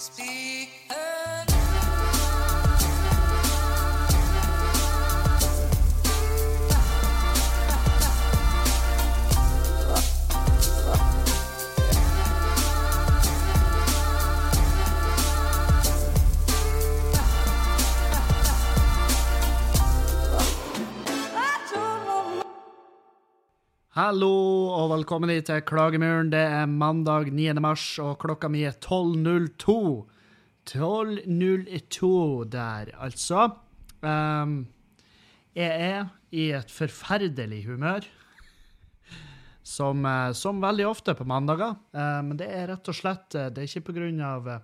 Speak. Hallo og velkommen til Klagemuren. Det er mandag 9. mars, og klokka mi er 12.02. 12.02 der, altså. Um, jeg er i et forferdelig humør. Som, eh, som veldig ofte på mandager. Men men det er rett og slett eh, Det er ikke på grunn av uh,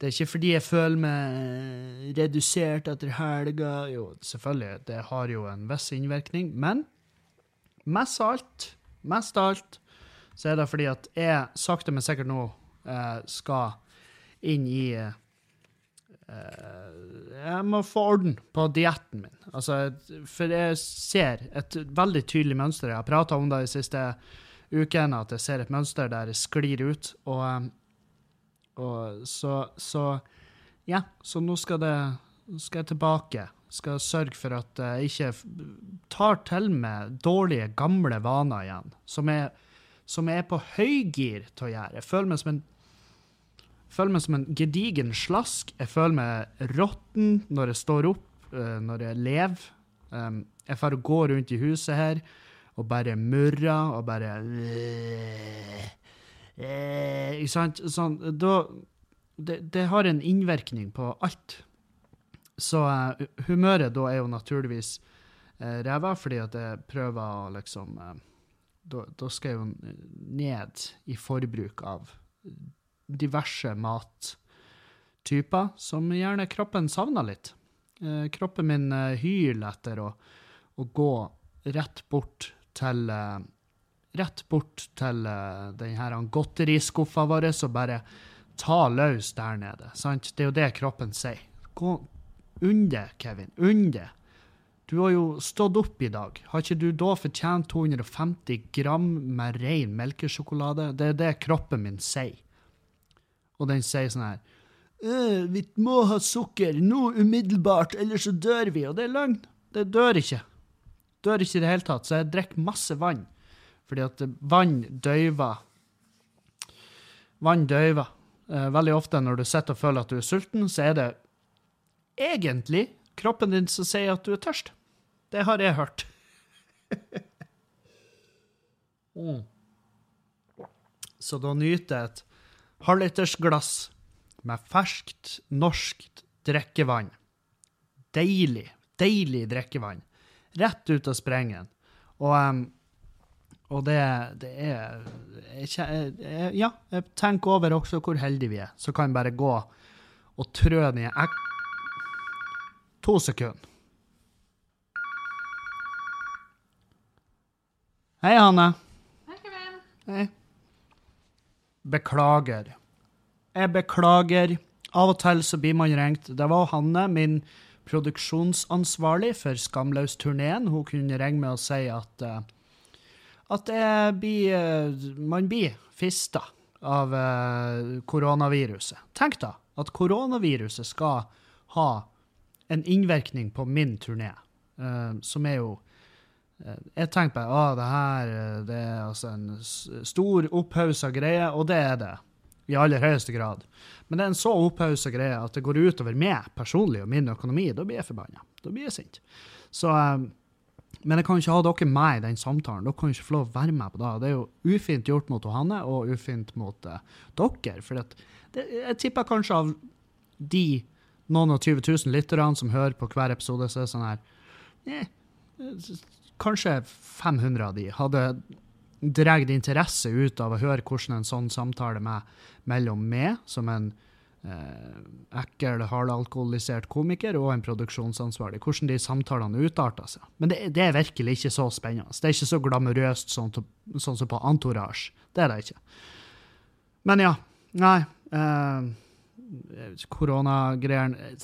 Det er ikke fordi jeg føler meg redusert etter helga. Jo, selvfølgelig, det har jo en viss innvirkning. Men mest av alt, mest av alt, så er det fordi at jeg sakte, men sikkert nå eh, skal inn i eh, Jeg må få orden på dietten min. Altså, for jeg ser et veldig tydelig mønster. Jeg har prata om det de siste ukene, at jeg ser et mønster der det sklir ut. Og, eh, og så, så Ja, så nå skal, det, skal jeg tilbake skal sørge for at jeg ikke tar til meg dårlige, gamle vaner igjen, som jeg, som er på høygir til å gjøre. Jeg føler meg som en føler meg som en gedigen slask. Jeg føler meg råtten når jeg står opp, uh, når jeg lever. Jeg får gå rundt i huset her og bare murrer og bare uh, Ikke sant? Sånn, da, det, det har en innvirkning på alt. Så uh, humøret da er jo naturligvis uh, ræva, fordi at jeg prøver å liksom uh, da, skal jeg jo ned i forbruk av diverse mattyper som gjerne kroppen savner litt. Uh, kroppen min hyler etter å, å, gå rett bort til Rett bort til denne godteriskuffa vår og bare ta løs der nede. Sant? Det er jo det kroppen sier. Gå, Unn deg, Kevin. Unn deg. Du har jo stått opp i dag. Har ikke du da fortjent 250 gram med ren melkesjokolade? Det er det kroppen min sier. Og den sier sånn her «Øh, Vi må ha sukker nå umiddelbart, ellers så dør vi. Og det er løgn. Det dør ikke. Dør ikke i det hele tatt. Så jeg drikker masse vann. Fordi at vann døyver Vann døyver. Eh, veldig ofte når du sitter og føler at du er sulten, så er det egentlig kroppen din som sier at du er tørst. Det har jeg hørt. mm. Så da nyter jeg et halvlitersglass med ferskt, norskt drikkevann. Deilig, deilig drikkevann. Rett ut av sprengen. Og, um, og det, det er jeg, jeg, Ja, jeg tenker over også hvor heldige vi er. Så kan jeg bare gå og trø ned To sekunder. Hei, Hanne. Hei, Kevin. Hei. Beklager. Jeg beklager. Av og til så blir man ringt. Det var Hanne, min produksjonsansvarlig for Skamløs-turneen. Hun kunne ringe med og si at, uh, at blir, uh, man blir fista av uh, koronaviruset. Tenk da at koronaviruset skal ha en innvirkning på min turné, uh, som er jo uh, Jeg tenker bare at det her eh, det er altså en stor opphausa greie, og det er det. I aller høyeste grad. Men det er en så opphausa greie at det går utover meg personlig og min økonomi. Da blir jeg forbanna. Da blir jeg sint. Så men jeg kan ikke ha dere med i den samtalen. Dere kan ikke få lov å være med på det. Det er jo ufint gjort mot Hanne, og ufint mot uh, dere. For jeg tipper kanskje av de noen og 20 000 lytterne som hører på hver episode, så er det sånn her eh, Kanskje 500 av de hadde dratt interesse ut av å høre hvordan en sånn samtale med, mellom meg, som en eh, ekkel, hardalkoholisert komiker, og en produksjonsansvarlig, hvordan de samtalene utarta seg. Men det, det, er virkelig ikke så spennende. Det er ikke så glamorøst sånn, sånn som på Entourage. Det er det ikke. Men ja. Nei. Eh, koronagreiene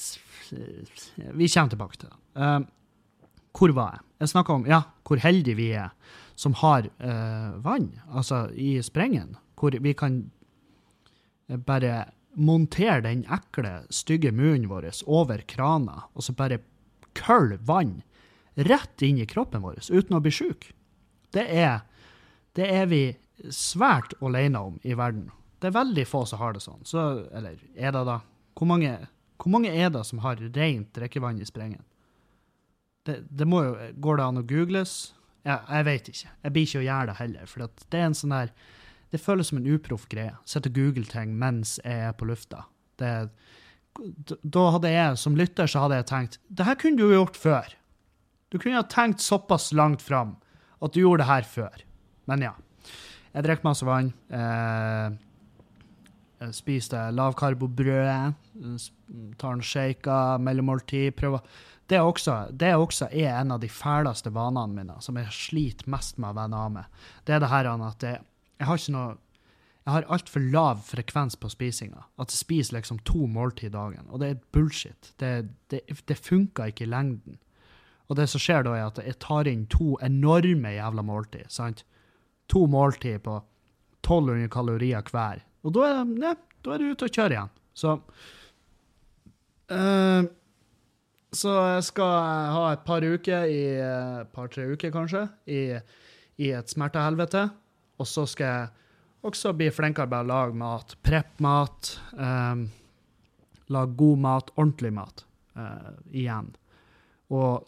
Vi kommer tilbake til det. Uh, hvor var jeg? Jeg snakka om ja, hvor heldige vi er som har uh, vann, altså i sprengen, hvor vi kan bare montere den ekle, stygge munnen vår over krana, og så bare kølle vann rett inn i kroppen vår uten å bli sjuk. Det er, det er vi svært alene om i verden. Det er veldig få som har det sånn. Så, eller er det da? Hvor mange, hvor mange er det som har rent drikkevann i sprengen? Det, det må jo, Går det an å googles? Ja, jeg vet ikke. Jeg blir ikke å gjøre det heller. For det er en sånn der Det føles som en uproff greie. Sitte og google ting mens jeg er på lufta. Det, da hadde jeg, som lytter, så hadde jeg tenkt det her kunne du jo gjort før. Du kunne ha tenkt såpass langt fram at du gjorde det her før. Men ja. Jeg drikker masse vann. Eh, spiser lavkarbobrød. Tar en shaker, mellommåltid. Prøver det også, det også er en av de fæleste vanene mine, som jeg sliter mest med å venne av med. Det er det her at jeg, jeg har ikke noe jeg har altfor lav frekvens på spisinga. At jeg spiser liksom to måltid dagen. Og det er bullshit. Det, det, det funker ikke i lengden. Og det som skjer da, er at jeg tar inn to enorme jævla måltid. sant? To måltid på 1200 kalorier hver. Og da det, da er du ute og kjører igjen. Så uh, Så jeg skal ha et par uker, i et par-tre uker kanskje, i, i et smertehelvete. Og så skal jeg også bli flinkere med å lage mat. Prepp-mat. Um, lage god mat, ordentlig mat, uh, igjen. Og,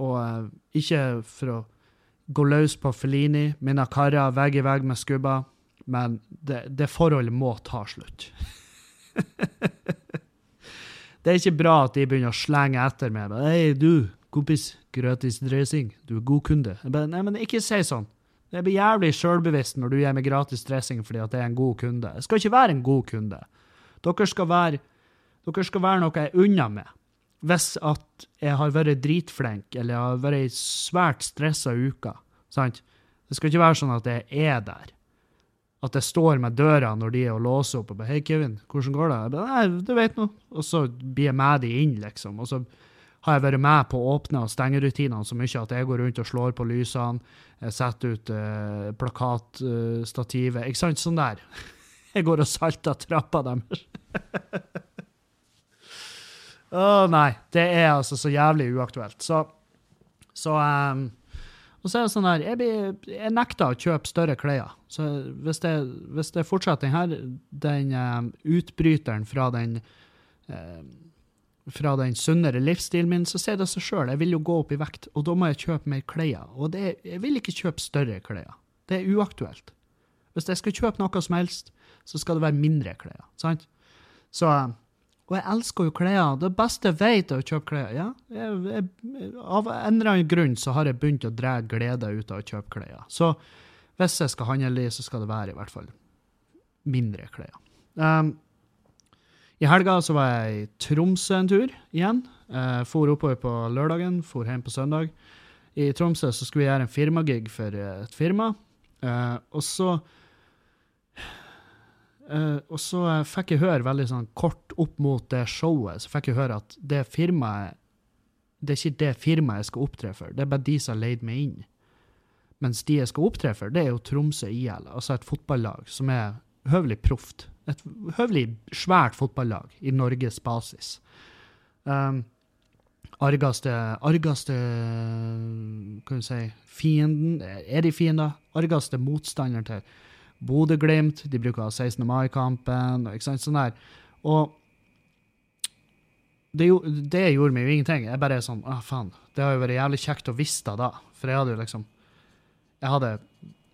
og uh, ikke for å gå løs på Felini, mine karer vegg i vegg med skubba, men det, det forholdet må ta slutt. det er ikke bra at de begynner å slenge etter meg. 'Hei, du, kompis, gratis dressing. Du er god kunde.' Bare, Nei, men ikke si sånn. Det blir jævlig sjølbevisst når du gir meg gratis dressing fordi at jeg er en god kunde. Jeg skal ikke være en god kunde. Dere skal være, dere skal være noe jeg er unna med. Hvis at jeg har vært dritflink eller jeg har vært ei svært stressa uke. Sant? Det skal ikke være sånn at jeg er der. At jeg står med døra når de er og låser opp og bare 'Hei, Kevin, hvordan går det?' Jeg bare, Nei, du vet nå. Og så blir jeg med de inn, liksom. Og så har jeg vært med på å åpne og stenge rutinene så mye at jeg går rundt og slår på lysene, setter ut eh, plakatstativet. Eh, ikke sant? Sånn der. Jeg går og salter trappa deres. Å oh, nei. Det er altså så jævlig uaktuelt. Så, så um, og så er det sånn her, jeg, jeg nekter å kjøpe større klær. Så hvis det, hvis det fortsetter her, den uh, utbryteren fra den uh, fra den sunnere livsstilen min, så ser det seg sjøl. Jeg vil jo gå opp i vekt, og da må jeg kjøpe mer klær. Og det, jeg vil ikke kjøpe større klær. Det er uaktuelt. Hvis jeg skal kjøpe noe som helst, så skal det være mindre klær. sant? Så, og jeg elsker jo klær. Det beste jeg vet, er å kjøpe klær. Ja, jeg, jeg, av en eller annen grunn så har jeg begynt å dra glede ut av å kjøpe klær. Så hvis jeg skal handle så skal det være i hvert fall mindre klær. Um, i helga så var jeg i Tromsø en tur igjen. Uh, for oppover på lørdagen, for hjem på søndag. I Tromsø så skulle vi gjøre en firmagig for eh, et firma. Uh, og så uh, Og så fikk jeg høre veldig sånn kort opp mot det showet, så fikk jeg høre at det firmaet Det er ikke det firmaet jeg skal opptre for, det er bare de som har leid meg inn. Mens de jeg skal opptre for, det er jo Tromsø IL, altså et fotballag som er høvelig proft et høvelig svært fotballag i Norges basis. Um, argeste, Hva skal vi si Fienden Er de fiender? Argeste motstander til Bodø-Glimt. De bruker å ha 16. mai-kampen. ikke sant, sånn der. Og det, det, gjorde meg jo ingenting. Jeg bare er sånn ah, faen. Det har jo vært jævlig kjekt å visste da. For jeg hadde jo liksom Jeg hadde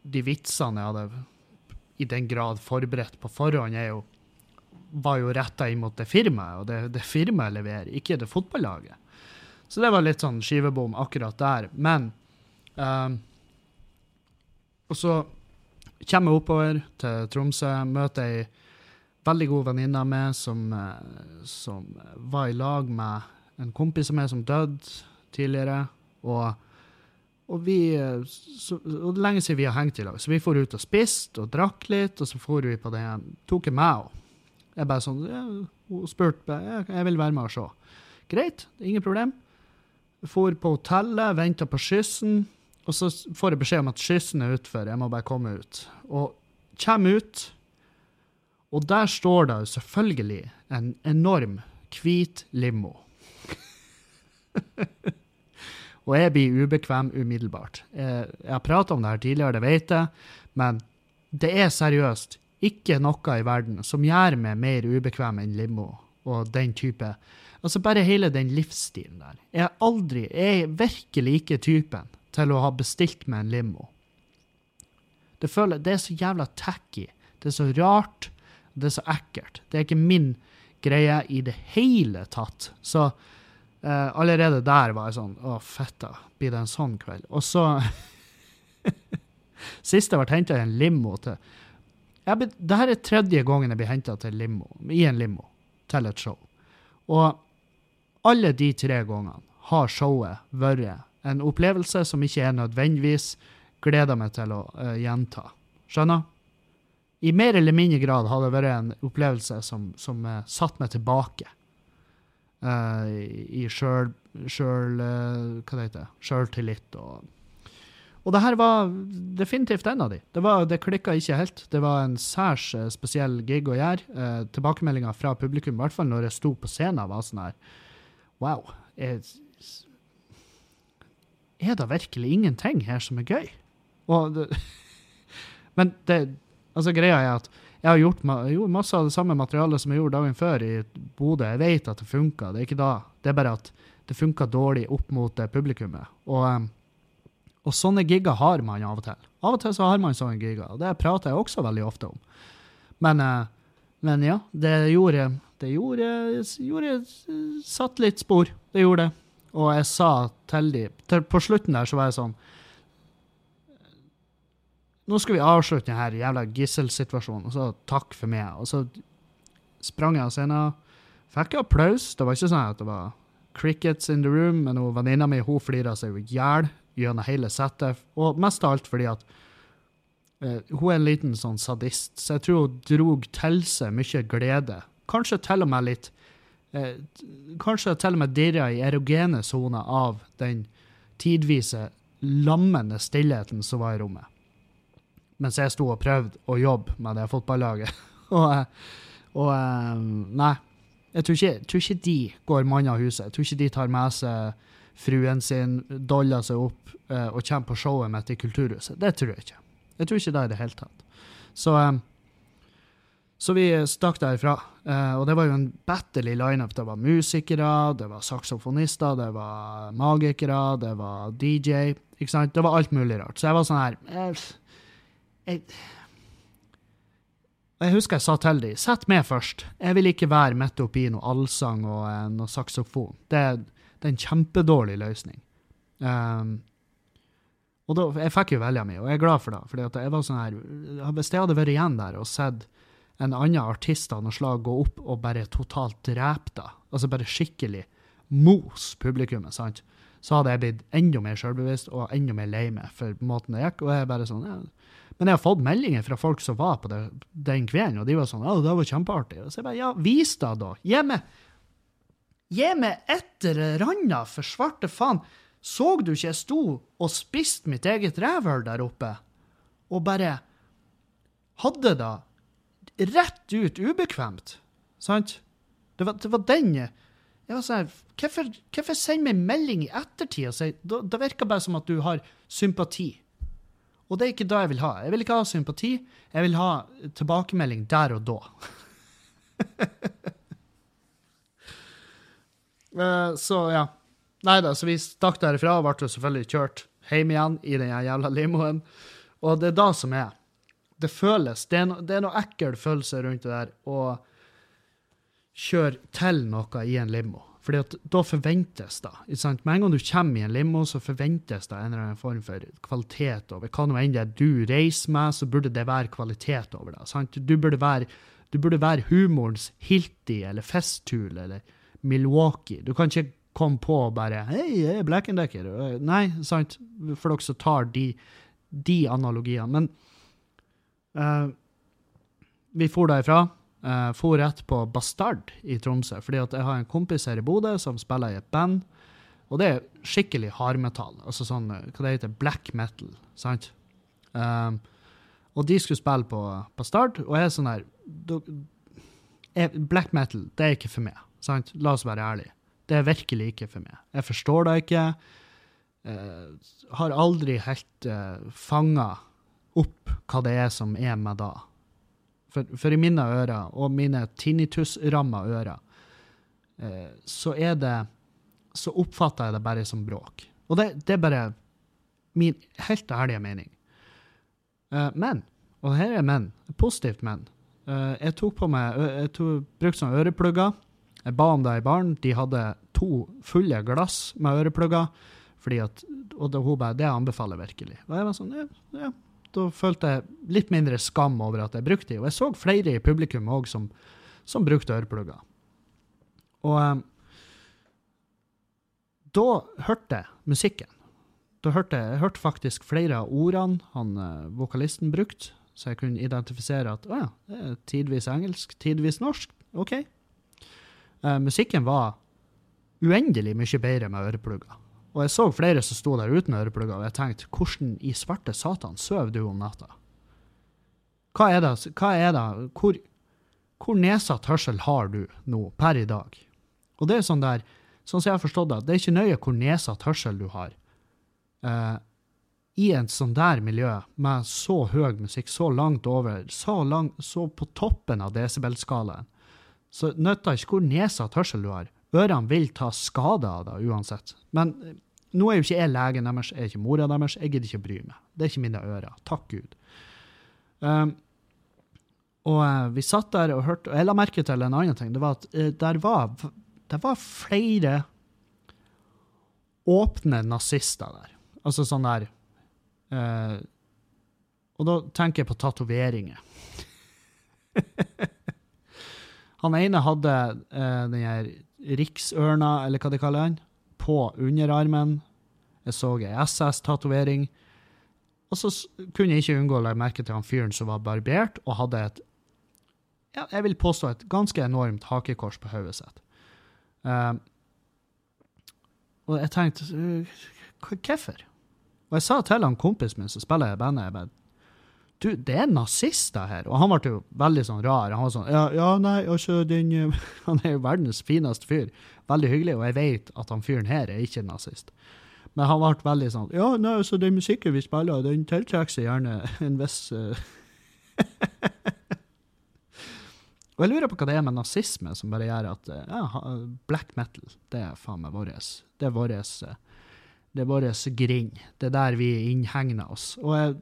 de vitsene jeg hadde i den grad forberedt på forhånd, er jo, var jo retta inn mot det firmaet, og det, det firmaet leverer, ikke det fotballaget. Så det var litt sånn skivebom akkurat der. Men um, Og så kommer oppover til Tromsø, møter ei veldig god venninne av meg som, eh, som var i lag med en kompis av meg som døde tidligere. og og vi, eh, så, og det er lenge siden vi har hengt i lag, så vi får ut og spiste og drakk litt, og så får vi på igjen. Tok jeg meg òg. Jeg bare sånn, Hun spurte jeg, jeg vil være med og se. Greit, ingen problem. For på hotellet, venta på skyssen, og så får jeg beskjed om at skyssen er utfor. Jeg må bare komme ut. Og kommer ut, Og der står det selvfølgelig en enorm hvit limo. og jeg blir ubekvem umiddelbart. Jeg, jeg har prata om det her tidligere, det vet jeg, men det er seriøst ikke noe i verden som gjør meg mer ubekvem enn limo og den type Altså bare hele den livsstilen der. Jeg er aldri Jeg er virkelig ikke typen til å ha bestilt meg en limo. Det, føler, det er så jævla tacky. Det er så rart. Det er så ekkelt. Det er ikke min greie i det hele tatt. Så uh, allerede der var jeg sånn Å, fetta, blir det en sånn kveld? Og så Sist jeg ble henta i en limo til jeg, Det her er tredje gangen jeg blir henta i en limo til et show. Og alle de tre gangene har showet vært en opplevelse som ikke er nødvendigvis gleder meg til å uh, gjenta. Skjønner? I mer eller mindre grad har det vært en opplevelse som, som uh, satte meg tilbake uh, i sjøl... sjøl hva det heter Sjøltillit og og det her var definitivt en av de. Det, var, det klikka ikke helt. Det var en særs spesiell gig å gjøre. Uh, Tilbakemeldinga fra publikum, i hvert fall når jeg sto på scenen, var sånn her Wow. Er, er det virkelig ingenting her som er gøy? Det, men det, altså greia er at jeg har gjort, gjort, masse av det samme materialet som jeg gjorde dagen før i Bodø. Jeg vet at det funka, det er ikke da. Det er bare at det funka dårlig opp mot publikummet. Og, um, og, sånne gigger har man av og til. Av og til så har man sånne gigger, og det prater jeg også veldig ofte om. Men, uh, men ja, det gjorde Det gjorde, gjorde Satt litt spor. Det gjorde det. Og jeg sa til de På slutten der så var jeg sånn Nå skal vi avslutte denne jævla gisselsituasjonen, og så takk for meg. Og så sprang jeg av scenen. Fikk applaus. Det var ikke sånn at det var crickets in the room, men venninna mi hun flira seg i hjel gjennom hele settet. Og mest av alt fordi at uh, hun er en liten sånn sadist, så jeg tror hun drog til seg mye glede. Kanskje til og med litt uh, Kanskje til og med dirra i erogene soner av den tidvise lammende stillheten som var i rommet mens jeg sto og prøvde å jobbe med det fotballaget. og, og eh, Nei. Jeg tror, ikke, tror ikke de går mann av huset. Jeg tror ikke de tar med seg fruen sin, doller seg opp uh, og kommer på showet mitt i Kulturhuset. Det tror jeg ikke. Jeg tror ikke det i det hele tatt. Så, um, så vi stakk derfra. Uh, og det var jo en battle lineup. Det var musikere, det var saksofonister, det var magikere, det var DJ. Ikke sant? Det var alt mulig rart. Så jeg var sånn her eh, jeg, jeg husker jeg sa til dem sett meg først. Jeg vil ikke være midt oppi noe allsang og uh, noe saksofon. Det, det, er en kjempedårlig løsning. Um, og da, Jeg fikk jo velja mi, og jeg er glad for det. fordi jeg var sånn her, Hvis jeg hadde vært igjen der og sett en annen artist av noe slag gå opp og bare totalt drepe deg, altså bare skikkelig mos publikummet, sant? så hadde jeg blitt enda mer sjølbevisst og enda mer lei meg for måten det gikk. Og jeg bare sånn, ja, men jeg har fått meldinger fra folk som var på det, den kvelden, og de var sånn 'Å, det var kjempeartig'. Og så jeg bare Ja, vis deg, da. Gi meg Gi meg et eller annet, for svarte faen. Så du ikke jeg sto og spiste mitt eget rævhull der oppe, og bare hadde det rett ut ubekvemt? Sant? Det var, det var den jeg var sånn Hvorfor, hvorfor sende meg melding i ettertid og si Det virker bare som at du har sympati. Og det er ikke det jeg vil ha. Jeg vil ikke ha sympati. Jeg vil ha tilbakemelding der og da. uh, så ja. Nei da, så vi stakk derifra og ble selvfølgelig kjørt hjem igjen i den jævla limoen. Og det er da som er. Det føles Det er, no, det er noe ekkel følelse rundt det der å kjøre til noe i en limo. Fordi at da forventes det. Sant? Med en gang du kommer i en limo, så forventes det en eller annen form for kvalitet over hva nå enn det du reiser med, så burde det være kvalitet over det. Sant? Du, burde være, du burde være humorens Hilti eller Festool eller Milwaukee. Du kan ikke komme på og bare 'Hei, jeg er Black and Decker'. Nei, sant? For dere som tar de, de analogiene. Men uh, vi for derifra. Uh, for rett på Bastard i Tromsø, fordi at jeg har en kompis her i Bodø som spiller i et band. Og det er skikkelig hardmetall. Altså sånn, eh, hva det heter, black metal. sant? Um, Og de skulle spille på, Bastard, og jeg er sånn her Black metal, det er ikke for meg. Sant? La oss være ærlige. Det er virkelig ikke for meg. Jeg forstår det ikke. Uh, har aldri helt uh, fanga opp hva det er som er med da. For, for i mine ører, og mine tinnitus-ramma ører, eh, så er det Så oppfatter jeg det bare som bråk. Og det, det er bare min helt ærlige mening. Eh, men, og her er men, positivt men, eh, jeg tok på meg Jeg tok, brukte sånne øreplugger. Jeg ba om det i baren. De hadde to fulle glass med øreplugger. Fordi at, og hun bare Det anbefaler jeg virkelig. Og jeg var sånn, ja, ja. Da følte jeg litt mindre skam over at jeg brukte de. Og jeg så flere i publikum òg som, som brukte øreplugger. Og um, da hørte jeg musikken. Da hørte jeg, jeg hørte faktisk flere av ordene han uh, vokalisten brukte, så jeg kunne identifisere at å ja, det er tidvis engelsk, tidvis norsk. OK. Uh, musikken var uendelig mye bedre med øreplugger. Og jeg så flere som sto der uten øreplugger, og jeg tenkte hvordan i svarte satan sover du om natta? Hva er det, hva er det hvor, hvor nedsatt hørsel har du nå, per i dag? Og det er sånn der, sånn som jeg har forstått det, det er ikke nøye hvor nedsatt hørsel du har. Eh, I en sånn der miljø, med så høy musikk, så langt over, så, lang, så på toppen av desibelskalaen, så nytter ikke hvor nedsatt hørsel du har. Ørene vil ta skade av det uansett. Men eh, nå er jo ikke jeg legen deres, jeg er ikke mora deres, jeg gidder ikke å bry meg. Det er ikke mine ører. Takk Gud. Um, og eh, vi satt der og hørte, og jeg la merke til en annen ting. Det var at eh, der var, det var flere åpne nazister der. Altså sånn der uh, Og da tenker jeg på tatoveringer. Han ene hadde uh, den her riksørna, eller hva de kaller den, på underarmen. Jeg så ei SS-tatovering. Og så kunne jeg ikke unngå å legge merke til han fyren som var barbert og hadde et ja, jeg vil påstå et ganske enormt hakekors på hodet sitt. Uh, og jeg tenkte hva- Hvorfor? Og jeg sa til han kompisen min som spiller i bandet, Du, det er nazister her. Og han ble jo veldig sånn rar. Han var sånn Ja, ja nei, altså, den eh, Han er jo verdens fineste fyr. Veldig hyggelig, og jeg vet at han fyren her er ikke nazist. Men han ble veldig sånn Ja, nei, altså, den musikken vi spiller, den tiltrekker seg gjerne en viss uh... Og jeg lurer på hva det er med nazisme som bare gjør at eh, ja, black metal, det er faen meg vårt. Det er vårt eh, det er vår grind. Det er der vi innhegner oss. Og jeg,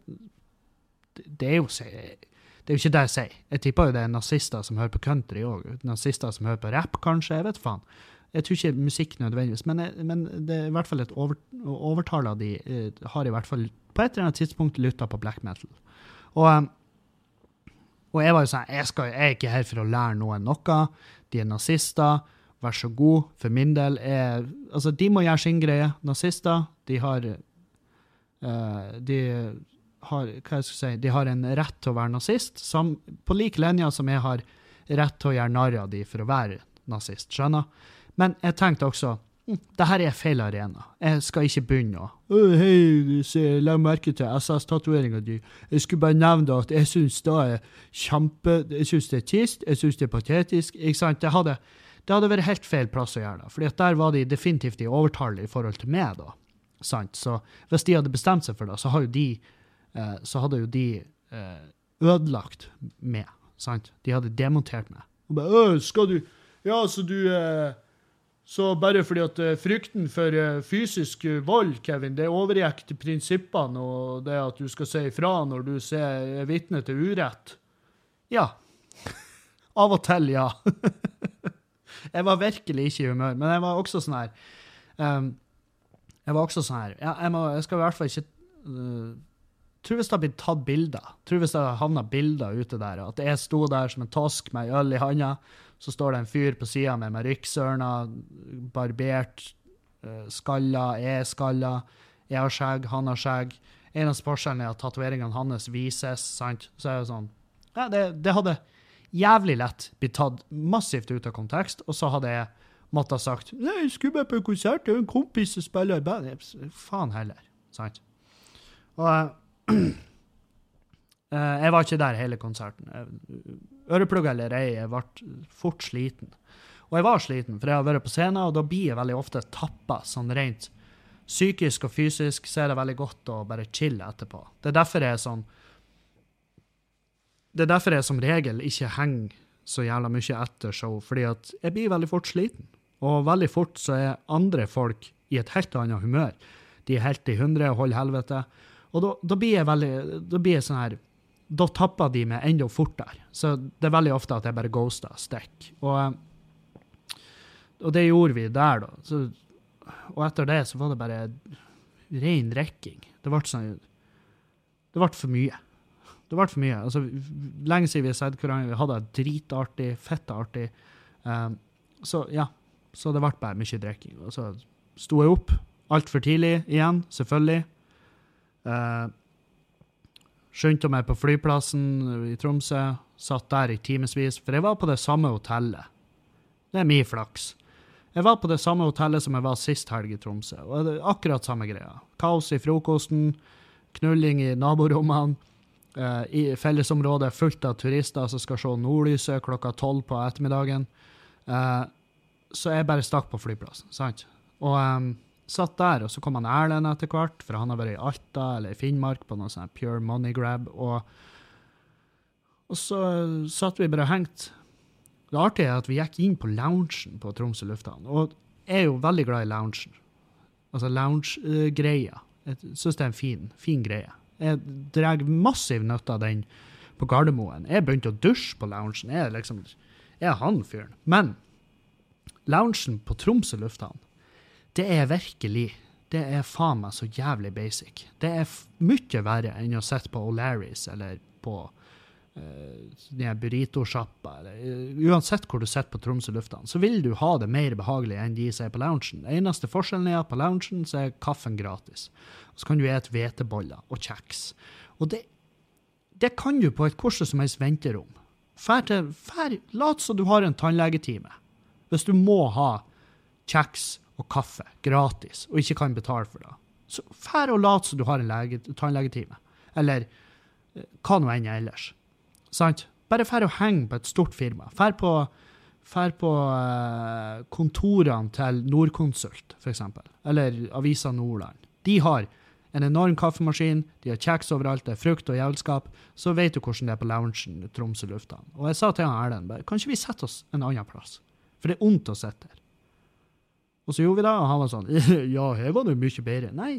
det- er jo det er jo ikke det jeg sier. Jeg tipper jo det er nazister som hører på country òg. Nazister som hører på rap, kanskje. Jeg vet faen. Jeg tror ikke musikk nødvendigvis, men, jeg, men det er i hvert fall et over, overtall av de eh, har i hvert fall på et eller annet tidspunkt lytta på black metal. Og eh, og jeg var jo sånn, jeg, skal, jeg er ikke her for å lære noen noe. De er nazister. Vær så god. For min del er Altså, de må gjøre sin greie. Nazister, de har eh, De har si De har en rett til å være nazist, som, på lik linje som jeg har rett til å gjøre narr av de for å være nazist. Skjønner? Men jeg tenkte også hm, det her er feil arena. Jeg skal ikke begynne å oh, Hei, legg merke til SS-tatoveringa di. Jeg skulle bare nevne at jeg syns det er kjempe Jeg syns det er trist, jeg syns det er patetisk. Ikke sant? Det hadde, det hadde vært helt feil plass å gjøre det. Fordi at der var de definitivt i overtall i forhold til meg, da. Sant? Så hvis de hadde bestemt seg for det, så, har jo de, så hadde jo de eh, ødelagt meg. Sant? De hadde demontert meg. Og bare, øh, skal du Ja, så du eh, så bare fordi at eh, frykten for eh, fysisk eh, vold, Kevin, det overgikk til prinsippene og det at du skal si ifra når du ser, er vitne til urett? Ja. Av og til, ja. jeg var virkelig ikke i humør, men jeg var også sånn her um, Jeg var også sånn her ja, jeg, må, jeg skal i hvert fall ikke uh, Tror hvis det har blitt tatt bilder, tror hvis det har havna bilder ute der, at jeg sto der som en tosk med ei øl i handa, så står det en fyr på sida med meg ryksørner, barbert, eh, skalla, jeg er skalla, jeg har skjegg, han har skjegg. Eneste forskjellen er at tatoveringene hans vises, sant? Så er det sånn Ja, det, det hadde jævlig lett blitt tatt massivt ut av kontekst, og så hadde jeg måttet ha sagt Nei, jeg skulle bare på konsert, det er en kompis som spiller i band. Faen heller, sant? Og, jeg var ikke der hele konserten. Øreplugger eller ei, jeg ble fort sliten. Og jeg var sliten, for jeg har vært på scenen, og da blir jeg veldig ofte tappa sånn rent psykisk og fysisk, så er det veldig godt å bare chille etterpå. Det er derfor jeg er sånn Det er derfor jeg som regel ikke henger så jævla mye etter show, fordi at jeg blir veldig fort sliten. Og veldig fort så er andre folk i et helt annet humør. De er helt i hundre og holder helvete. Og da, da, blir jeg veldig Da blir jeg sånn her Da tapper de meg enda fortere. Så det er veldig ofte at jeg bare ghoster, stikker. Og, og det gjorde vi der, da. Så, og etter det så var det bare ren rekking. Det ble sånn Det ble for mye. Det ble for mye. Altså, lenge siden vi har sett hverandre. Vi hadde det dritartig, fettartig. Um, så ja. Så det ble bare mye drikking. Og så sto jeg opp altfor tidlig igjen, selvfølgelig. Uh, Skyndte meg på flyplassen i Tromsø. Satt der i timevis, for jeg var på det samme hotellet. Det er min flaks. Jeg var på det samme hotellet som jeg var sist helg i Tromsø. og det er Akkurat samme greia. Kaos i frokosten, knulling i naborommene. eh, I fellesområdet fullt av turister som skal se nordlyset klokka tolv på ettermiddagen. Eh, så jeg bare stakk på flyplassen, sant? Og um, satt der, og så kom han Erlend etter hvert, for han har vært i Alta eller i Finnmark på noe sånn pure money grab. Og, og så satt vi bare og hengte. Det artige er at vi gikk inn på loungen på Tromsø lufthavn. Og jeg er jo veldig glad i loungen. Altså lounge-greia. Jeg syns det er en fin, fin greie. Jeg drar massiv nytte av den på Gardermoen. Jeg begynte å dusje på loungen. Jeg er liksom, jeg er han fyren. Men loungen på Tromsø lufthavn det er virkelig Det er faen meg så jævlig basic. Det er mye verre enn å sitte på O'Larrys eller på uh, burritosjappa. Uh, uansett hvor du sitter på Tromsø lufthavn, så vil du ha det mer behagelig enn de som er på loungen. Eneste forskjellen er at på loungen så er kaffen gratis. Så kan du spise hveteboller og kjeks. Og det, det kan du på et hvordan som helst venterom. Fær til, fær, lat som du har en tannlegetime. Hvis du må ha kjeks og kaffe gratis, og ikke kan betale for det. Så fær og lat som du har en lege, tannlegetime. Eller eh, hva nå enn ellers. Sant? Bare fær og heng på et stort firma. Fær på, fær på uh, kontorene til Nordkonsult, f.eks. Eller Avisa Nordland. De har en enorm kaffemaskin, de har kjeks overalt, det er frukt og jævelskap. Så vet du hvordan det er på loungen Tromsø lufthavn. Og jeg sa til han Erlend kan ikke vi sette oss en annen plass? For det er ondt å sitte her. Og så gjorde vi det, og han var sånn Ja, her var det mye bedre. Nei,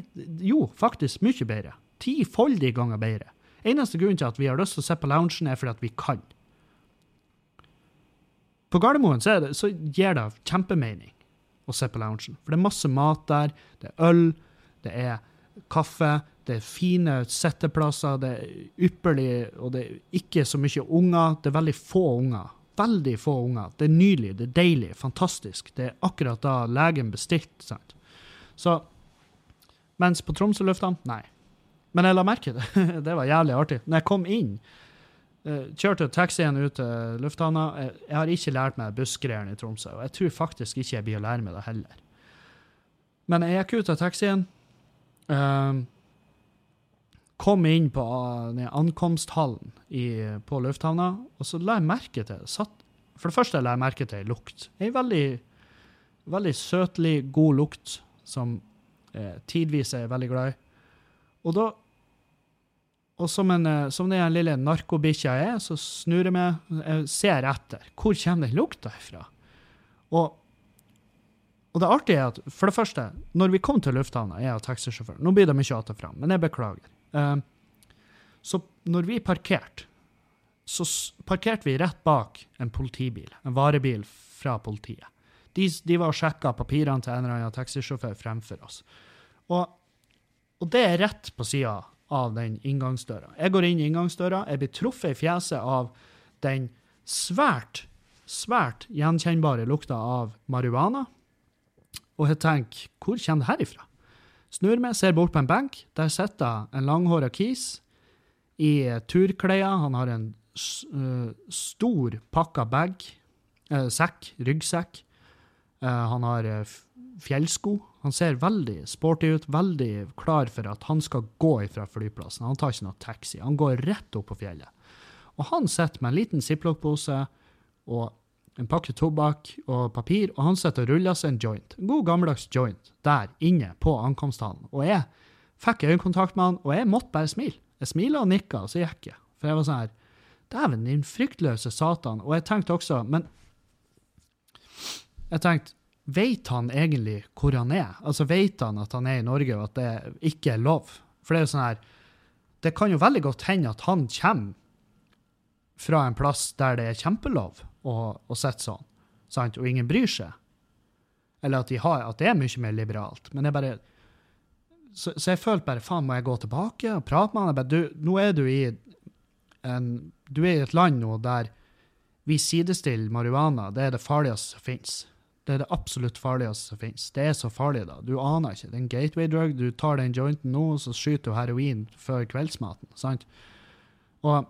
jo, faktisk mye bedre. Tifoldige ganger bedre. Eneste grunnen til at vi har lyst til å se på loungen, er fordi at vi kan. På Gardermoen så, det, så gir det kjempemening å se på loungen. For det er masse mat der. Det er øl, det er kaffe, det er fine setteplasser, det er ypperlig, og det er ikke så mye unger. Det er veldig få unger veldig få unger. Det er nydelig, det er deilig, fantastisk. Det er akkurat da legen bestilte. sant? Så Mens på Tromsø lufthavn, nei. Men jeg la merke det. det var jævlig artig. Når jeg kom inn, uh, kjørte taxien ut til lufthavna jeg, jeg, har ikke lært meg bussgreiene i Tromsø, og jeg tror faktisk ikke jeg blir å lære meg det heller. Men jeg gikk ut av taxien. Uh, kom inn på uh, ankomsthallen i, på lufthavna, og så la jeg merke til satt, For det første la jeg merke til ei lukt. Ei veldig, veldig søtlig, god lukt som eh, tidvis er veldig glad i. Og da og som, en, eh, som den lille narkobikkja er, så snur jeg meg, jeg ser etter. Hvor kommer den lukta ifra? Og, og det artige er at, for det første, når vi kom til lufthavna, jeg og taxisjåføren Nå blir det mye att og fram, men jeg beklager. Uh, så når vi parkerte, så parkerte vi rett bak en politibil, en varebil fra politiet. De, de var og sjekka papirene til en eller annen taxisjåfør fremfor oss. Og, og det er rett på sida av den inngangsdøra. Jeg går inn i inngangsdøra, jeg blir truffet i fjeset av den svært, svært gjenkjennbare lukta av marihuana. Og jeg tenker, hvor kommer det her ifra? Snur meg, ser bort på en benk. Der sitter en langhåra kis i turklær. Han har en uh, stor pakka bag, uh, sekk, ryggsekk. Uh, han har fjellsko. Han ser veldig sporty ut, veldig klar for at han skal gå ifra flyplassen. Han tar ikke noe taxi. Han går rett opp på fjellet. Og han sitter med en liten ziplock-pose og en pakke tobakk og papir, og han sitter og ruller seg en joint. En god gammeldags joint der inne på ankomsthallen. Og jeg fikk øyekontakt med han, og jeg måtte bare smile. Jeg smilte og nikka, og så gikk jeg. For jeg var sånn her Dæven, din fryktløse satan. Og jeg tenkte også Men jeg tenkte Vet han egentlig hvor han er? Altså, Vet han at han er i Norge, og at det ikke er lov? For det er jo sånn her Det kan jo veldig godt hende at han kommer fra en plass der det er kjempelov å, å sitte sånn, sant? og ingen bryr seg. Eller at, de har, at det er mye mer liberalt. Men jeg bare så, så jeg følte bare faen, må jeg gå tilbake og prate med han? Bare, du, nå er du i en, du er i et land nå der vi sidestiller marihuana. Det er det farligste som finnes. Det er det absolutt farligste som finnes. Det er så farlig, da. Du aner ikke. Det er en gateway drug. Du tar den jointen nå, så skyter du heroin før kveldsmaten. sant? Og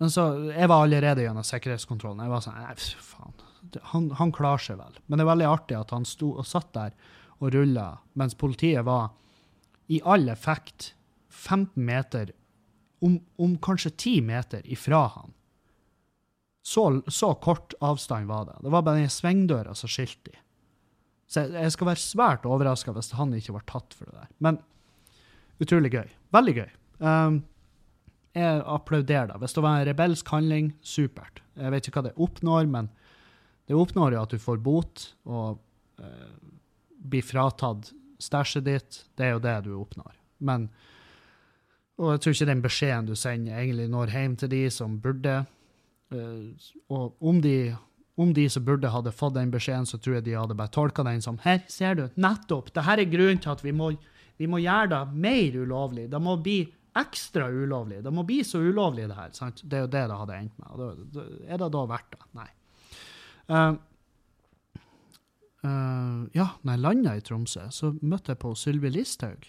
men så, Jeg var allerede gjennom sikkerhetskontrollen. Jeg var sånn Nei, faen. Han, han klarer seg vel. Men det er veldig artig at han sto og satt der og rulla, mens politiet var i all effekt 15 meter, om, om kanskje 10 meter ifra han. Så, så kort avstand var det. Det var bare den svingdøra som skilte de. Så jeg, jeg skal være svært overraska hvis han ikke var tatt for det der. Men utrolig gøy. Veldig gøy. Um, jeg applauderer det. Hvis det var en rebelsk handling, supert. Jeg vet ikke hva det oppnår, men det oppnår jo at du får bot og eh, blir fratatt stæsjet ditt. Det er jo det du oppnår. Men Og jeg tror ikke den beskjeden du sender, egentlig når hjem til de som burde. Eh, og om de, om de som burde hadde fått den beskjeden, så tror jeg de hadde bare tolka den som Her, ser du, nettopp! Dette er grunnen til at vi må, vi må gjøre det mer ulovlig. Det må bli ekstra ulovlig. Det må bli så ulovlig, det her. Sant? Det er jo det det hadde endt med. Det, da- er det da verdt det? Nei. Uh, uh, ja, når jeg landa i Tromsø, så møtte jeg på Sylvi Listhaug.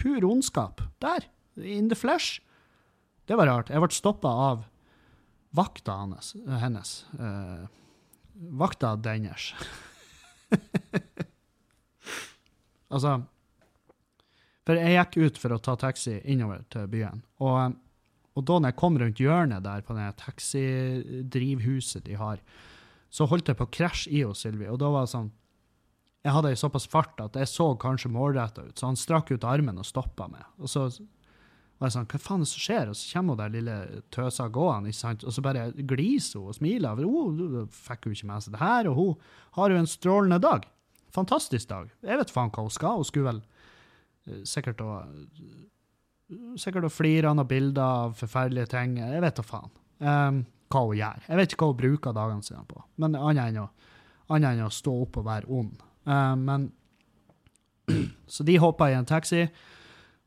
Pur ondskap. Der! In the flesh. Det var rart. Jeg ble stoppa av vakta hans, hennes. Uh, vakta deres. altså For jeg gikk ut for å ta taxi innover til byen. Og, og da når jeg kom rundt hjørnet der på det taxidrivhuset de har, så holdt jeg på å krasje i hos Sylvi. Og da var det sånn Jeg hadde ei såpass fart at jeg så kanskje målretta ut, så han strakk ut armen og stoppa meg. Og så var jeg sånn Hva faen er det som skjer? Og så kommer hun der lille tøsa gående, ikke sant? og så bare gliser hun og smiler. For hun fikk jo ikke med seg det her, og hun har jo en strålende dag. Fantastisk dag. Jeg vet faen hva hun skal. Hun skulle vel sikkert å Sikkert å flire av noen bilder av forferdelige ting. Jeg vet da faen um, hva hun gjør. Jeg vet ikke hva hun bruker dagene sine på, men annet enn enn å stå opp og være ond. Um, men Så de hopper i en taxi,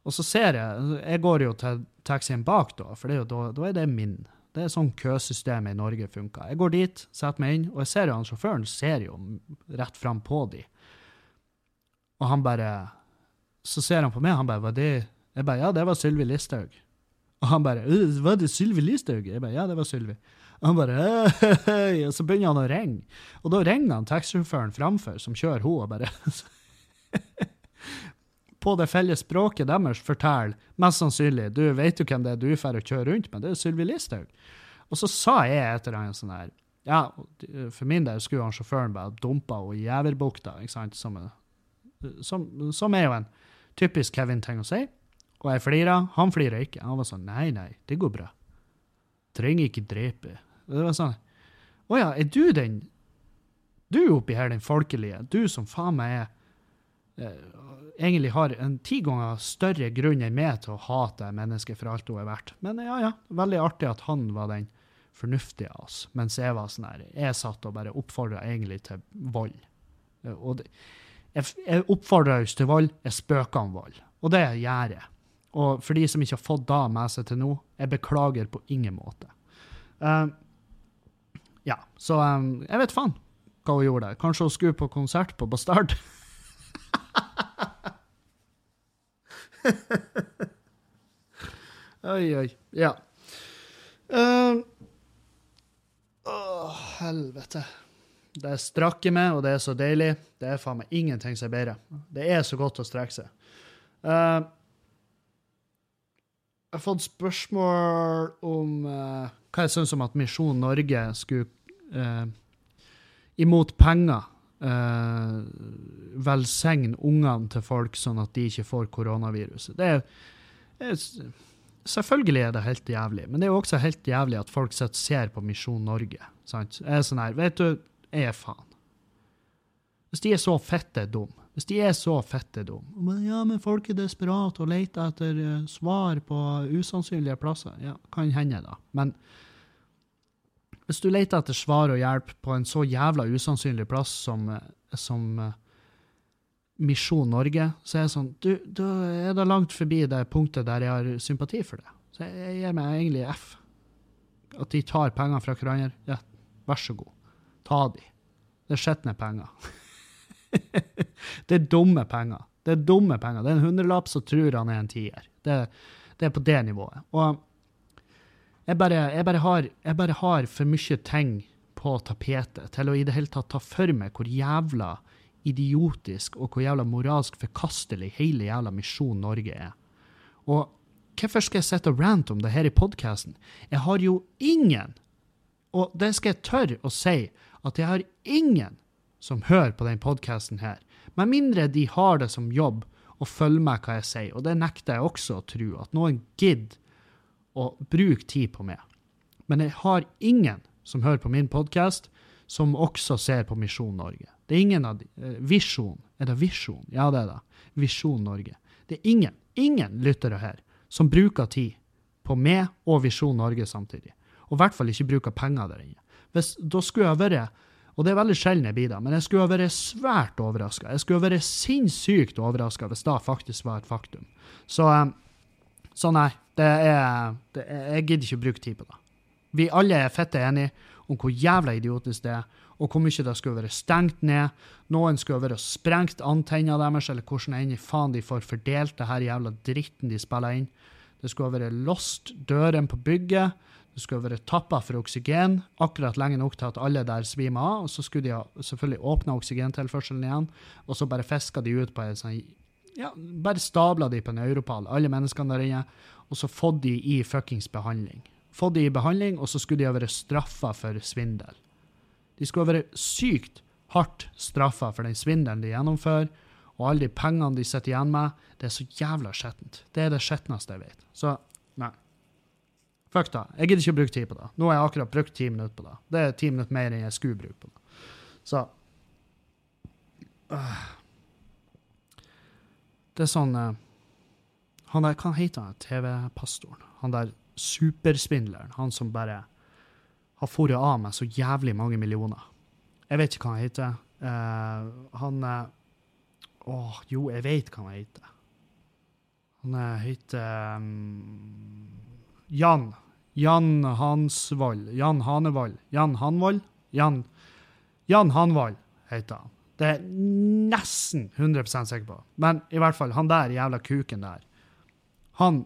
og så ser jeg Jeg går jo til taxien bak, da, for jo, da, da er det min. Det er sånn køsystemet i Norge funker. Jeg går dit, setter meg inn, og jeg ser jo han sjåføren ser jo rett fram på de. Og han bare Så ser han på meg, han bare Var det Jeg bare Ja, det var Sylvi Listhaug. Og han bare «Øh, Var det Sylvi Listhaug? Jeg bare Ja, det var Sylvi. Og han bare «Hei», Og så begynner han å ringe. Og da ringer han taxisjåføren framfor, som kjører henne, og bare På det felles språket deres forteller mest sannsynlig Du vet jo hvem det er du får å kjøre rundt med, det er Sylvi Listhaug. Og så sa jeg et eller annet sånn her Ja, for min del skulle han sjåføren bare dumpa henne i Jæverbukta, ikke sant, som, som, som er jo en typisk Kevin-ting å si. Og jeg flira, han flira ikke. Han var sånn nei, nei, det går bra. Trenger ikke drepe. Og det var sånn Å ja, er du den Du oppi her, den folkelige. Du som faen meg er eh, egentlig har en ti ganger større grunn enn meg til å hate mennesket for alt hun er verdt. Men ja, ja, veldig artig at han var den fornuftige av oss, mens jeg var sånn her, jeg satt og bare oppfordra egentlig til vold. Og det, jeg, jeg oppfordrer oss til vold, jeg spøker om vold. Og det gjør jeg. Og for de som ikke har fått det med seg til nå, jeg beklager på ingen måte. Uh, ja, så um, jeg vet faen hva hun gjorde. Kanskje hun skulle på konsert på Bastard? oi, oi. Ja. Uh, å, helvete. Det strakker meg, og det er så deilig. Det er faen meg ingenting som er bedre. Det er så godt å strekke seg. Uh, jeg har fått spørsmål om uh, hva jeg syns om at Misjon Norge skulle uh, imot penger uh, velsigne ungene til folk sånn at de ikke får koronaviruset. Det er, er, selvfølgelig er det helt jævlig, men det er jo også helt jævlig at folk ser på Misjon Norge. Sant? Jeg er sånn her, vet du, er faen. Hvis de er så fette dum, hvis de er så fette dum men Ja, men folk er desperate og leter etter uh, svar på usannsynlige plasser. Ja, kan hende, da. Men hvis du leter etter svar og hjelp på en så jævla usannsynlig plass som, eh, som uh, Misjon Norge, så er det sånn du, Da er det langt forbi det punktet der jeg har sympati for det. Så jeg gir meg egentlig F. At de tar penger fra hverandre. Ja, vær så god. Ta de. Det er skitne penger. det er dumme penger. Det er dumme penger. Det er en hundrelapp som tror han er en tier. Det, det, er på det nivået. Og jeg bare, jeg, bare har, jeg bare, har, for mye ting på tapetet til å i det hele tatt ta for meg hvor jævla idiotisk og hvor jævla moralsk forkastelig hele jævla Misjon Norge er. Og hvorfor skal jeg sitte og rante om det her i podkasten? Jeg har jo ingen, og det skal jeg tørre å si, at jeg har ingen som hører på denne podkasten her, med mindre de har det som jobb og følger med hva jeg sier, og det nekter jeg også å tro, at noen gidder å bruke tid på meg. Men jeg har ingen som hører på min podkast, som også ser på Misjon Norge. Det er ingen av de. Eh, Visjon. Er det Visjon? Ja, det er det. Visjon Norge. Det er ingen, ingen lyttere her som bruker tid på meg og Visjon Norge samtidig. Og i hvert fall ikke bruker penger der inne. Hvis, da skulle jeg vært og det er veldig sjelden jeg blir det, men jeg skulle vært svært overraska. Jeg skulle vært sinnssykt overraska hvis det faktisk var et faktum. Så, eh, så nei, det er, det er, Jeg gidder ikke å bruke tid på det. Vi alle er fette enige om hvor jævla idiotisk det er, og hvor mye det skulle være stengt ned. Noen skulle være sprengt antenna deres, eller hvordan enn faen de får fordelt det her jævla dritten de spiller inn. Det skulle være låst dørene på bygget. Det skulle være tappa for oksygen akkurat lenge nok til at alle der svimer av. og Så skulle de selvfølgelig åpne oksygentilførselen igjen, og så bare fiska de ut på en sånn ja, Bare stabla de på en europall, alle menneskene der inne, og så fått de i fuckings behandling. Fått de i behandling, og så skulle de ha vært straffa for svindel. De skulle ha vært sykt hardt straffa for den svindelen de gjennomfører, og alle de pengene de sitter igjen med. Det er så jævla skjettent. Det er det skjetneste jeg vet. Så. Fuck da. Jeg gidder ikke å bruke tid på det. Nå har jeg akkurat brukt ti minutter på det. Det er ti minutter mer enn jeg skulle bruke på det. Så uh. Det er sånn uh, han der, Hva heter han TV-pastoren? Han der superspindleren? Han som bare har foret av meg så jævlig mange millioner. Jeg vet ikke hva han heter. Uh, han Å, oh, jo, jeg vet hva han heter. Han heter um, Jan. Jan Hansvold. Jan Hanevold. Jan Hanvold? Jan, Jan Hanvold heter han. Det er nesten 100 sikker på. Men i hvert fall, han der jævla kuken der han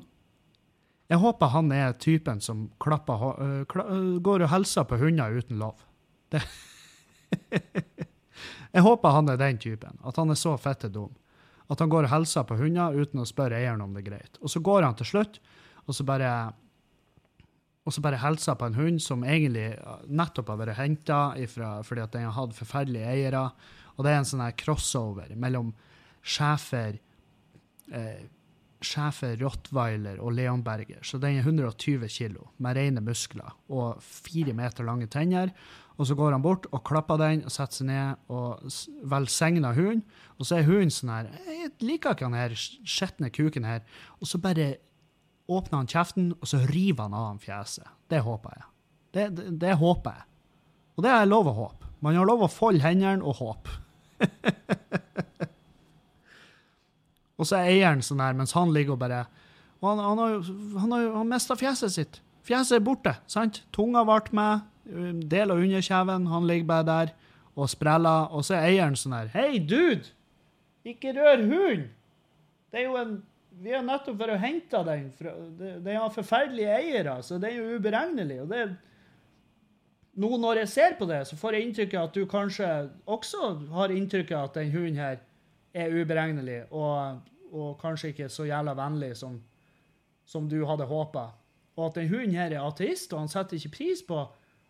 Jeg håper han er typen som klapper, uh, kla, uh, går og hilser på hunder uten lov. Det jeg håper han er den typen. At han er så fette dum. At han går og hilser på hunder uten å spørre eieren om det er greit. Og så går han til slutt, og så bare og så bare hilser på en hund som egentlig nettopp har vært henta fordi at den har hatt forferdelige eiere. Og det er en sånn her crossover mellom schæfer, eh, schæfer, rottweiler og leonberger. Så den er 120 kilo med rene muskler og fire meter lange tenner. Og så går han bort og klapper den og setter seg ned og velsigner hunden. Og så er hunden sånn her Jeg liker ikke han her skitne kuken her. Og så bare åpner han kjeften, og så river han av ham fjeset. Det håper jeg. Det, det, det håper jeg. Og det er lov å håpe. Man har lov å folde hendene og håpe. Og så er eieren sånn her, mens han ligger og bare og Han, han har jo han, har, han mista fjeset sitt. Fjeset er borte. sant? Tunga ble med, del av underkjeven. Han ligger bare der og spreller. Og så er eieren sånn her Hei, dude! Ikke rør hunden! Det er jo en Vi har nettopp vært og henta den. Den har forferdelige eiere, så den er jo uberegnelig. og det nå når jeg ser på det, så får jeg inntrykk av at du kanskje også har inntrykk av at den hunden her er uberegnelig, og, og kanskje ikke så jævla vennlig som, som du hadde håpa. Og at den hunden her er ateist, og han setter ikke pris på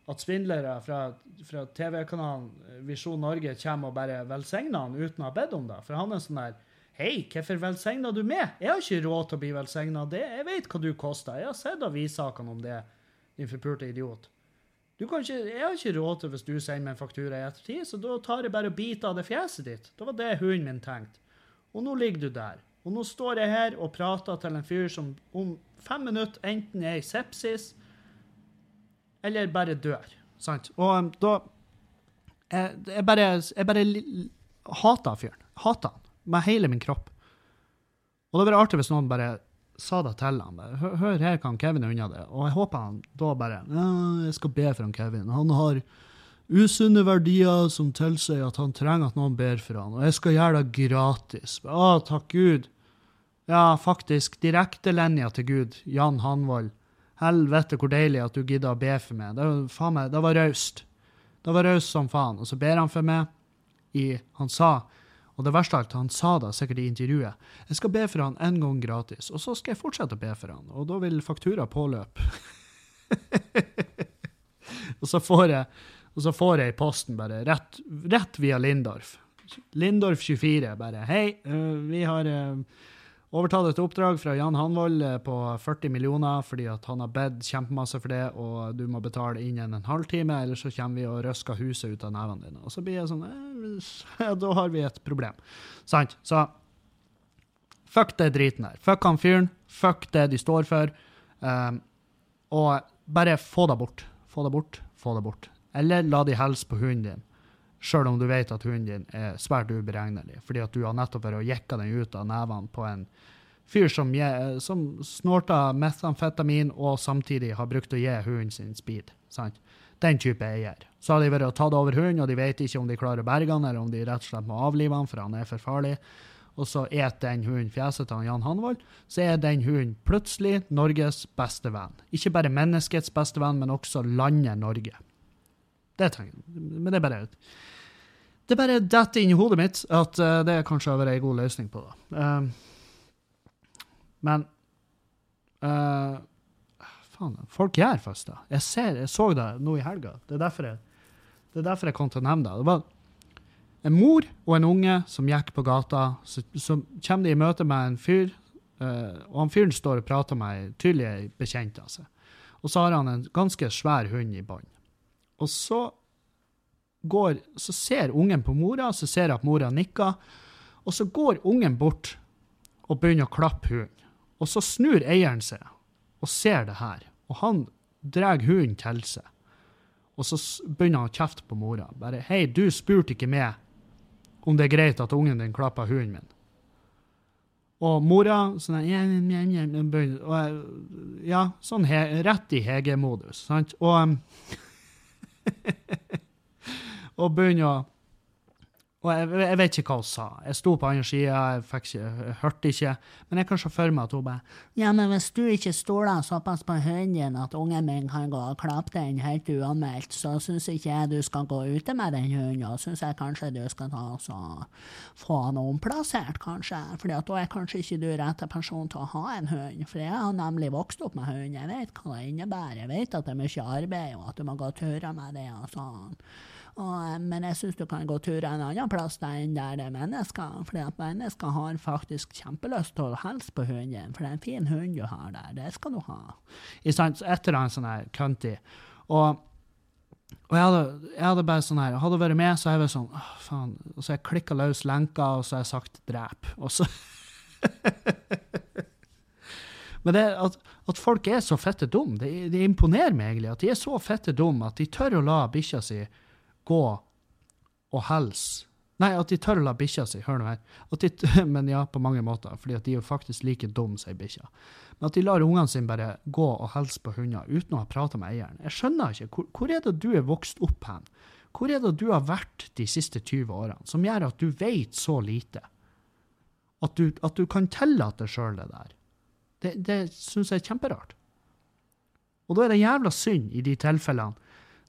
at svindlere fra, fra TV-kanalen Visjon Norge kommer og bare velsigner han uten å ha bedt om det. For han er sånn der Hei, hvorfor velsigna du meg? Jeg har ikke råd til å bli velsigna. Jeg vet hva du koster. Jeg har sett avissakene om det, din forpulte idiot. Ikke, jeg har ikke råd til hvis du sender meg en faktura i ettertid, så da tar jeg bare og biter av det fjeset ditt. Det var det hunden min tenkte. Og nå ligger du der. Og nå står jeg her og prater til en fyr som om fem minutter enten er i sepsis eller bare dør. Sant? Og um, da Jeg, jeg bare, jeg bare hater fyren. Hater han med hele min kropp. Og det hadde vært artig hvis noen bare sa det til han. Hør, hør, her kan Kevin unna det. Og jeg håper han da bare Jeg skal be for han Kevin. Han har usunne verdier som tilsier at han trenger at noen ber for han, og jeg skal gjøre det gratis. Å, takk Gud. Ja, faktisk. Direktelinja til Gud. Jan Hanvold. Helvete, hvor deilig at du gidder å be for meg. Det, faen meg, det var raust. Det var raust som faen. Og så ber han for meg. I, han sa og det verste av alt, han sa det sikkert i intervjuet. Jeg skal be for han en gang gratis, og så skal jeg fortsette å be for han. Og da vil faktura påløpe. og, så får jeg, og så får jeg i posten bare rett, rett via Lindorf. Lindorf24 bare Hei, uh, vi har uh, overtatt et oppdrag fra Jan Hanvold uh, på 40 millioner fordi at han har bedt kjempemasse for det, og du må betale innen en halvtime, eller så kommer vi og røsker huset ut av nevene dine. Og så blir jeg sånn ja, da har vi et problem. Sant? Så fuck det driten der. Fuck han fyren. Fuck det de står for. Um, og bare få det bort. Få det bort, få det bort. Eller la de hilse på hunden din, sjøl om du vet at hunden din er svært uberegnelig, fordi at du har nettopp vært og jekka den ut av nevene på en fyr som, som snorta metamfetamin og samtidig har brukt å gi hunden sin speed. Sant? Den type eier. Så har de vært og tatt over hunden, og de vet ikke om de klarer å berge han, eller om de rett og slett må avlive han, for han er for farlig. Og så et den hunden fjeset til Jan Hanvold, så er den hunden plutselig Norges beste venn. Ikke bare menneskets beste venn, men også landet Norge. Det trenger Men det er bare det bare detter inn i hodet mitt at uh, det kanskje har vært en god løsning på det. Uh, men uh, Faen, folk gjør fester. Jeg, jeg så det nå i helga. Det er derfor jeg det er derfor jeg kom til å nevne det. Det var en mor og en unge som gikk på gata. Så, så kommer de i møte med en fyr, uh, og han fyren står og prater med ei tydelig bekjent av seg. Og så har han en ganske svær hund i bånd. Og så går, så ser ungen på mora, så ser jeg at mora nikker, og så går ungen bort og begynner å klappe hunden. Og så snur eieren seg og ser det her, og han drar hunden til seg. Og så begynner han å kjefte på mora. Bare 'Hei, du spurte ikke meg om det er greit at ungen din klapper hunden min'. Og mora sånn ja, ja, ja, ja, sånn he, rett i Hege-modus, sant? Og, og begynner å og jeg, jeg, vet ikke hva hun sa. Jeg sto på andre sida, jeg, jeg hørte ikke. Men jeg kan se for meg at hun bare Ja, men hvis du ikke stoler såpass på hunden at ungen min kan gå og klappe den helt uanmeldt, så syns ikke jeg du skal gå ute med den hunden, og syns jeg kanskje du skal ta og få han omplassert, kanskje. For da er kanskje ikke du rette person til å ha en hund. For jeg har nemlig vokst opp med hund, jeg vet hva det innebærer. Jeg vet at det er mye arbeid, og at du må gå turer med det og sånn. Og, eh, men jeg syns du kan gå tur en annen plass enn der det er mennesker. For mennesker har faktisk kjempelyst til å hilse på hunden for det er en fin hund du har der. Det skal du ha. I sant, et eller annet sånn her cunty. Og, og jeg, hadde, jeg hadde, bare sånn her, hadde vært med, så hadde jeg vært sånn åh, faen. Og så har jeg klikka løs lenka, og så har jeg sagt 'drep'. Og så Men det at, at, folk er så fette dumme, det, det imponerer meg egentlig. At de er så fette dumme at de tør å la bikkja si gå og helse. Nei, at de tør å la bikkja si Hør nå her. De, men ja, på mange måter, fordi at de er jo faktisk like dumme, sier bikkja. Men at de lar ungene sine bare gå og helse på hunder uten å ha prata med eieren. Jeg skjønner ikke. Hvor, hvor, er det du er vokst opp hen? Hvor er det du har vært de siste 20 årene, som gjør at du vet så lite? At du, at du kan tillate sjøl det der. Det, det syns jeg er kjemperart. Og da er det jævla synd i de tilfellene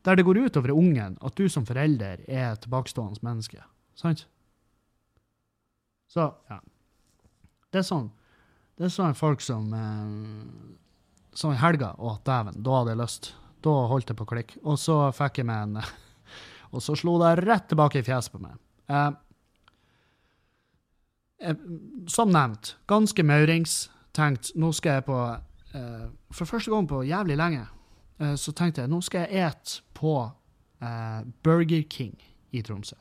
der det går utover ungen at du som forelder er et tilbakestående menneske. Sant? Så, ja. Det er sånn Det er sånn folk som eh, Sånn i helga Å, dæven, da hadde jeg lyst. Da holdt jeg på å klikke. Og så fikk jeg meg en Og så slo det rett tilbake i fjeset på meg. Eh, eh, som nevnt, ganske maurings. Tenkt, nå skal jeg på eh, For første gang på jævlig lenge så tenkte jeg nå skal jeg ete på eh, Burger King i Tromsø.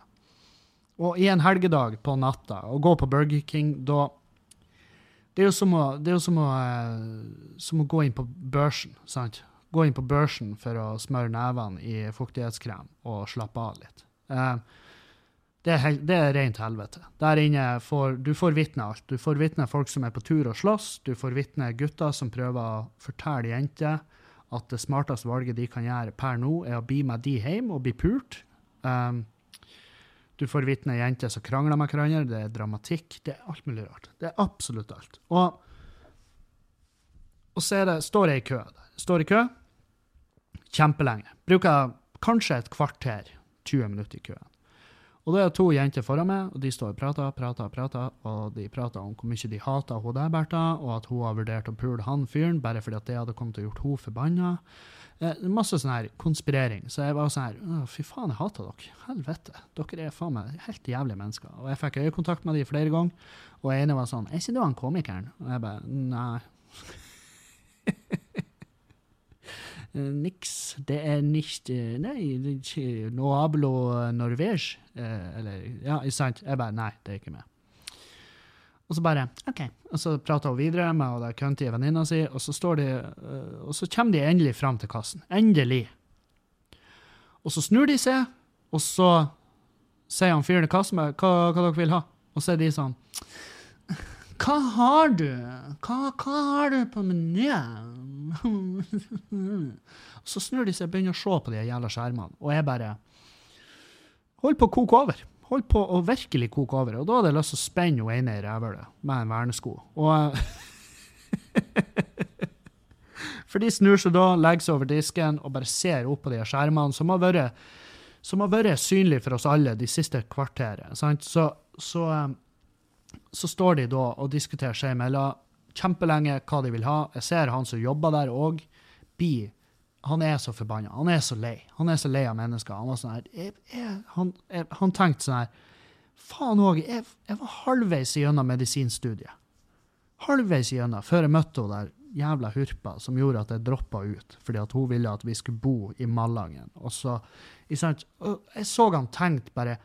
Og i en helgedag på natta, å gå på Burger King, da Det er jo som å, det er jo som å, eh, som å gå inn på børsen, sant? Gå inn på børsen for å smøre nevene i fuktighetskrem og slappe av litt. Eh, det er, er rent helvete. Der inne får du får vitne alt. Du får vitne folk som er på tur og slåss. Du får vitne gutter som prøver å fortelle jenter at det smarteste valget de kan gjøre per nå, er å bli med de hjem og bli pult. Um, du får vitne jenter som krangler med hverandre. Det er dramatikk. Det er alt mulig rart. Det er absolutt alt. Og, og så det, står jeg i kø. der. Står i kø kjempelenge. Bruker kanskje et kvarter, 20 minutter i køen. Og da er det to jenter foran meg, og de står og prater, prater, prater, og de prater om hvor mye de hater hun der, Bertha, og at hun har vurdert å pule han fyren bare fordi at det hadde kommet til å gjort hun forbanna. Eh, masse sånn her konspirering. Så jeg var sånn her Fy faen, jeg hater dere. Helvete. Dere er faen meg helt jævlige mennesker. Og jeg fikk øyekontakt med de flere ganger, og ene var sånn Er ikke du han komikeren? Og jeg bare Nei. Eh, Niks. Det er nicht eh, Nei, ikke no hablo norvège. Eh, Eller Ja, ikke sant? Jeg bare Nei, det er ikke meg. Og så bare OK. Og så prater hun videre med hun der køntige venninna si, og så står de Og så kommer de endelig fram til kassen. Endelig. Og så snur de seg, og så sier han fyren i kassen med, hva, hva dere vil ha. Og så er de sånn Hva har du? Hva, hva har du på menyen? Så snur de seg og begynner å se på de jævla skjermene, og jeg bare Hold på å koke over. Hold på å virkelig koke over. Og da hadde jeg lyst til å spenne hun ene i rævhølet med en vernesko. Og For de snur seg da, legger seg over disken og bare ser opp på de skjermene som har vært, som har vært synlige for oss alle de siste kvarteret. Så, så, eh, så står de da og diskuterer seg imellom kjempelenge hva de vil ha. Jeg ser han som jobber der òg, han er så forbanna. Han er så lei. Han er så lei av mennesker. Han var sånn her jeg, jeg, han, jeg, han tenkte sånn her Faen òg, jeg, var halvveis gjennom medisinstudiet. Halvveis gjennom før jeg møtte hun der jævla hurpa som gjorde at jeg droppa ut, fordi at hun ville at vi skulle bo i Malangen. Og så, Jeg så han tenkte bare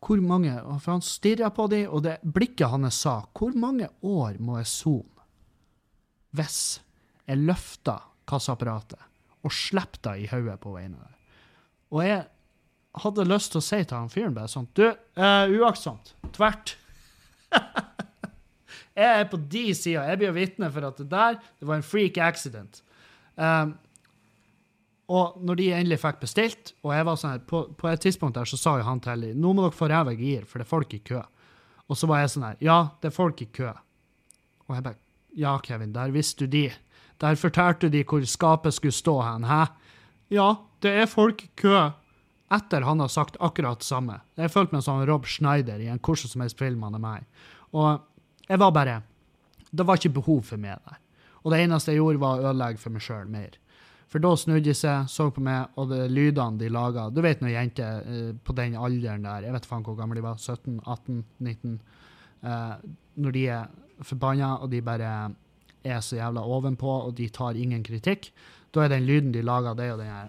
hvor mange For han stirra på de, og det blikket hans sa Hvor mange år må jeg sone hvis jeg løfter kassaapparatet og slipper det i hodet på veien der? Og jeg hadde lyst til å si til han fyren bare sånn Du, uh, uaktsomt. Tvert. jeg er på de sida. Jeg blir vitne for at det der det var en freak accident. Um, og når de endelig fikk bestilt, og jeg var sånn her, på, på et tidspunkt der så sa jo han til dem nå må dere få ræva gir, for det er folk i kø. Og så var jeg sånn her, ja, det er folk i kø. Og jeg bare, ja, Kevin, der visste du de. Der fortalte de hvor skapet skulle stå hen, hæ? Ja, det er folk i kø. Etter han har sagt akkurat det samme. Jeg følte meg som Rob Schneider i en hvordan som helst film han er med i. Og jeg var bare Det var ikke behov for meg der. Og det eneste jeg gjorde, var å ødelegge for meg sjøl mer. For da snudde de seg, så på meg, og det lydene de laga Du vet når jenter uh, på den alderen der, jeg vet faen hvor gamle de var, 17, 18, 19 uh, Når de er forbanna, og de bare er så jævla ovenpå, og de tar ingen kritikk, da er den lyden de lager, det er jo den her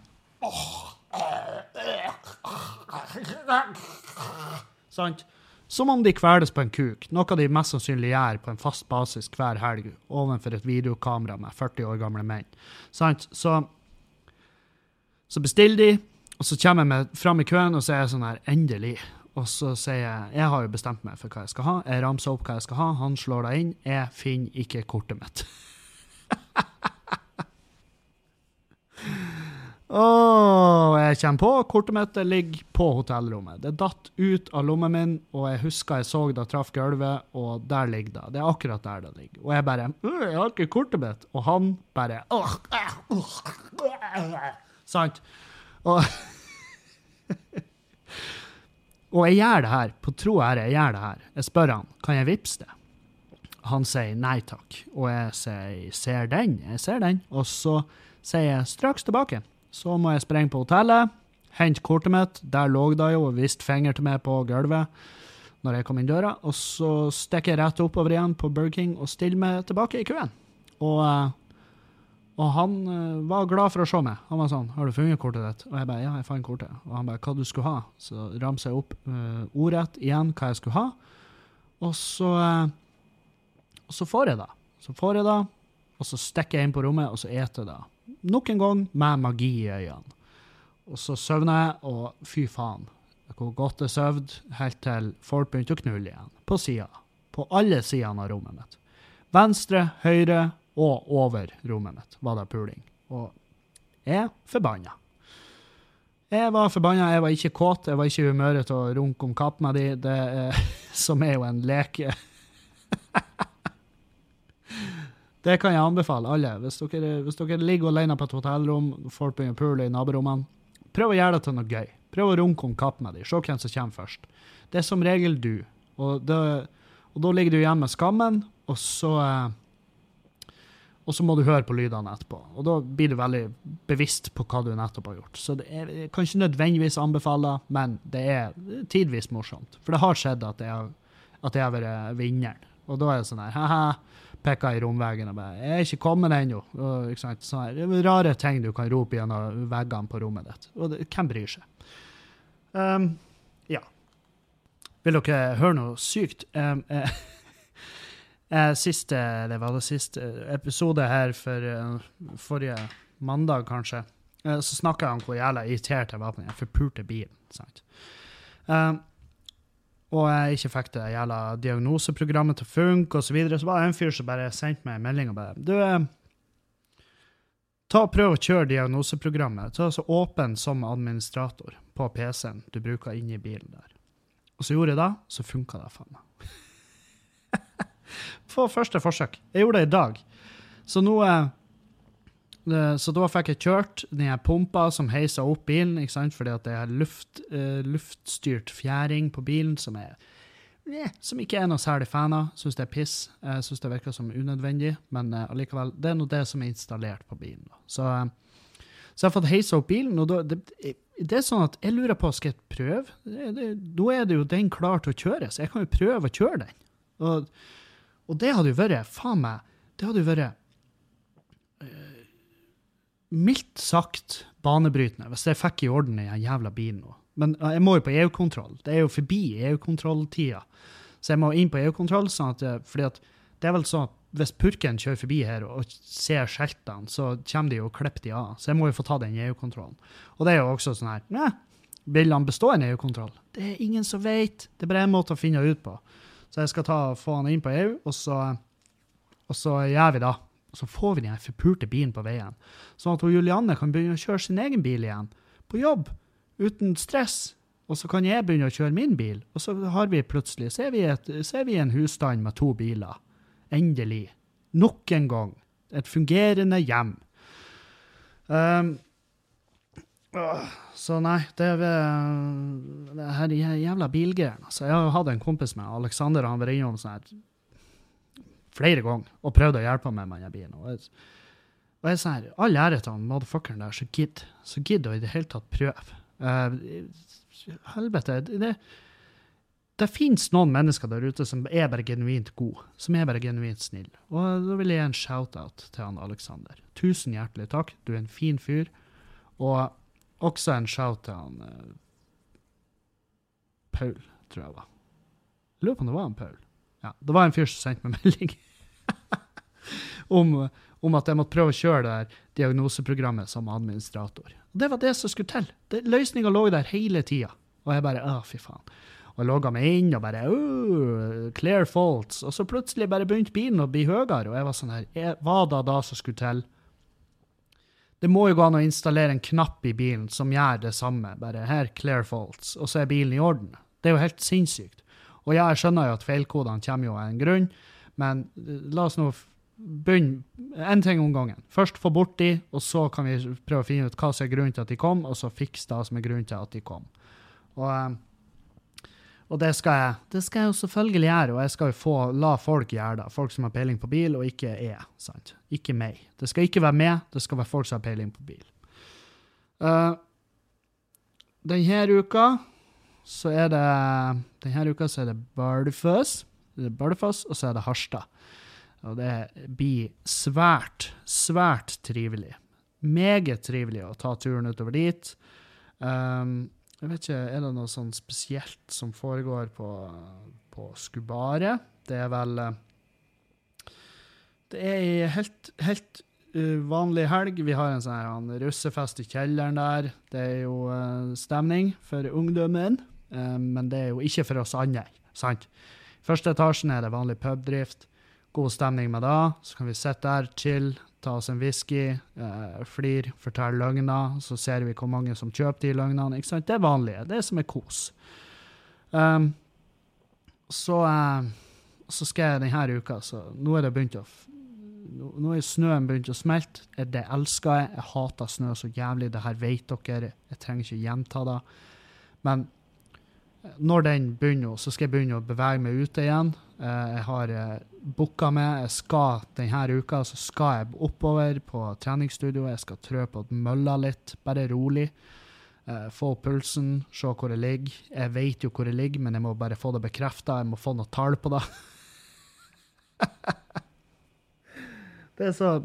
Sant? Som om de kveles på en kuk, noe de mest sannsynlig gjør på en fast basis hver helg overfor et videokamera med 40 år gamle menn. Sant? Så, så bestiller de, og så kommer jeg meg fram i køen og så er jeg sånn her, endelig. Og så sier jeg jeg har jo bestemt meg for hva jeg skal ha. Jeg ramser opp hva jeg skal ha, han slår deg inn. Jeg finner ikke kortet mitt. Åh, jeg kommer på, kortet mitt ligger på hotellrommet. Det datt ut av lommen min, og jeg husker jeg så det traff gulvet, og der ligger det. Det er akkurat der det ligger. Og jeg bare «Øh, Jeg har ikke kortet mitt. Og han bare «Åh, åh, åh, øh». Sant? Og, og jeg gjør det her, på tro og ære, jeg gjør det her. Jeg spør han, kan jeg vippse det? Han sier nei takk, og jeg sier ser den, jeg ser den. Og så sier jeg straks tilbake. Så må jeg sprenge på hotellet, hente kortet mitt, der lå det jo, og viste finger til meg på gulvet når jeg kom inn døra, og så stikker jeg rett oppover igjen på Burger King og stiller meg tilbake i køen. Og, eh, og han eh, var glad for å se meg. Han var sånn 'Har du funnet kortet ditt?' Og jeg bare 'Ja, jeg fant kortet'. Og han bare 'Hva du skulle ha?' Så ramser jeg opp uh, ordrett igjen hva jeg skulle ha. Og så, uh, og så får jeg det. Så får jeg det, og så stikker jeg inn på rommet, og så eter jeg det. Nok en gang med magi i øynene. Og så søvner jeg, og fy faen. Hvor godt jeg søvde, helt til folk begynte å knulle igjen. På sida. På alle sidene av rommet mitt. Venstre, høyre og over rommet mitt var det puling. Og jeg forbanna. Jeg var forbanna, jeg var ikke kåt, jeg var ikke i humøret til å runke om kapp med de, det, som er jo en leke. det kan jeg anbefale alle. Hvis dere, hvis dere ligger alene på et hotellrom, folk begynner å pule i naborommene, prøv å gjøre det til noe gøy. Prøv å runke om kapp med dem. Se hvem som kommer først. Det er som regel du. Og, det, og da ligger du igjen med skammen, og så eh, og så må du høre på lydene etterpå. Og da blir du veldig bevisst på hva du nettopp har gjort. Så det er, jeg kan ikke nødvendigvis anbefale, men det er tidvis morsomt. For det har skjedd at jeg har vært vinneren. Og da er det sånn her ha-ha, peker i romveggen og bare 'Jeg er ikke kommet ennå.' Sånne rare ting du kan rope gjennom veggene på rommet ditt. Og det, hvem bryr seg? Um, ja. Vil dere høre noe sykt? Um, siste, det var det siste episode her for uh, forrige mandag, kanskje, uh, så snakka jeg om hvor jævla irritert jeg var på den forpulte bilen. sant? Um, og jeg ikke fikk det jævla diagnoseprogrammet til å funke, osv., så, videre, så var det en fyr som bare sendte meg en melding og bare Du, eh, ta og prøv å kjøre diagnoseprogrammet. Ta så Åpen som administrator på PC-en du bruker inni bilen der. Og så gjorde jeg det, så funka det faen meg. på første forsøk. Jeg gjorde det i dag. Så nå eh, så da fikk jeg kjørt den pumpa som heiser opp bilen, ikke sant? fordi at det er luft, uh, luftstyrt fjæring på bilen som, er, eh, som ikke er noe særlig fan av. Syns det er piss. Jeg syns det virker som unødvendig, men uh, allikevel, det er nå det som er installert på bilen. Så, så jeg har fått heisa opp bilen, og da, det, det, er sånn at jeg lurer på skal jeg prøve. Da er det jo den klar til å kjøre, så jeg kan jo prøve å kjøre den. Og, og det hadde jo vært, faen meg, det hadde jo vært mildt sagt banebrytende hvis jeg fikk i orden den jævla bilen nå. Men jeg må jo på EU-kontroll. Det er jo forbi EU-kontrolltida. Så jeg må inn på EU-kontroll, sånn fordi at det er vel sånn at hvis purken kjører forbi her og ser skiltene, så kommer de jo og klipper de av. Så jeg må jo få ta den EU-kontrollen. Og det er jo også sånn her Nei, vil han bestå en EU-kontroll? Det er ingen som vet. Det er bare en måte å finne ut på. Så jeg skal ta, få han inn på EU, og så, og så gjør vi det. Og så får vi den forpulte bilen på veien, sånn at Julianne kan begynne å kjøre sin egen bil igjen, på jobb, uten stress. Og så kan jeg begynne å kjøre min bil, og så har vi plutselig så er vi, et, så er vi en husstand med to biler. Endelig. Nok en gang. Et fungerende hjem. Um, så nei, det er det her jævla bilgreiene. Altså, jeg hatt en kompis med Aleksander, han var innom sånn her flere ganger og prøvde å hjelpe meg med den bilen. Og jeg, og jeg sånn her, All ære til han motherfuckeren der som gidder så gidder å i det hele tatt prøve. Uh, helvete. Det, det finnes noen mennesker der ute som er bare genuint gode, som er bare genuint snille. Og da vil jeg gi en shout-out til han Alexander. Tusen hjertelig takk, du er en fin fyr. Og også en shout til han uh, Paul, tror jeg var. Jeg lurer på om det var han Paul. Ja, det var en fyr som sendte meg melding om, om, at jeg måtte prøve å kjøre det her diagnoseprogrammet som administrator. Og Det var det som skulle til. Løsninga lå der hele tida. Og jeg bare Å, fy faen. Og jeg logga meg inn og bare Clear faults. Og så plutselig bare begynte bilen å bli høyere, og jeg var sånn her Hva da da som skulle til? Det må jo gå an å installere en knapp i bilen som gjør det samme. Bare her, clear faults, og så er bilen i orden. Det er jo helt sinnssykt. Og ja, jeg skjønner jo at feilkodene kommer jo av en grunn, men eh, la oss nå begynne en ting om gangen. Først få bort de, og så kan vi prøve å finne ut hva som er grunnen til at de kom, og så fikse det som er grunnen til at de kom. Og, eh, og det, skal jeg, det skal jeg jo selvfølgelig gjøre, og jeg skal jo få, la folk gjøre det. Folk som har peiling på bil, og ikke er. sant? Ikke meg. Det skal ikke være meg, det skal være folk som har peiling på bil. Uh, denne uka så er det Denne uka så er det Bardufoss, Bardufoss og så er det Harstad. Og det blir svært, svært trivelig. Meget trivelig å ta turen utover dit. Um, jeg vet ikke, Er det noe sånn spesielt som foregår på, på Skubaret? Det er vel eh, Det er ei helt, helt uh, vanlig helg. Vi har en sånn russefest i kjelleren der. Det er jo uh, stemning for ungdommen, men det er jo ikke for oss andre. sant? Første etasjen er det vanlig pubdrift god stemning med det. Så kan vi sitte der, chill, ta oss en whisky, eh, flir, fortelle løgner. Så ser vi hvor mange som kjøper de løgnene. ikke sant? Det er vanlige. Det er som er kos. Um, så, eh, så skal jeg denne uka så Nå er det begynt å nå er snøen begynt å smelte. Det elsker jeg. Jeg hater snø så jævlig. Det her vet dere. Jeg trenger ikke gjenta det. Men når den begynner, så skal jeg begynne å bevege meg ute igjen. Eh, jeg har eh, booka meg. Jeg skal denne uka så skal jeg oppover på treningsstudio. Jeg skal trø på mølla litt, bare rolig. Eh, få pulsen, se hvor jeg ligger. Jeg vet jo hvor jeg ligger, men jeg må bare få det bekrefta. Jeg må få noe tall på det. det, er så,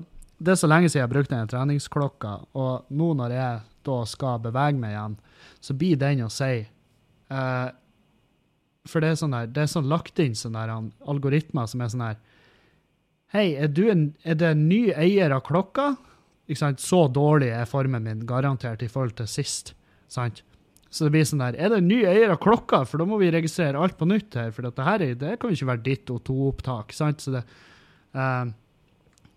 det er så lenge siden jeg brukte den treningsklokka, og nå når jeg da skal bevege meg igjen, så blir den å si Uh, for det er sånn der, det er sånn lagt inn sånn der, algoritmer som er sånn her Hei, er, er det en ny eier av klokka? Ikke sant? Så dårlig er formen min garantert i forhold til sist. sant? Så det blir sånn der, Er det en ny eier av klokka? For da må vi registrere alt på nytt her. For dette her det kan jo ikke være ditt O2-opptak. sant? Så det, uh,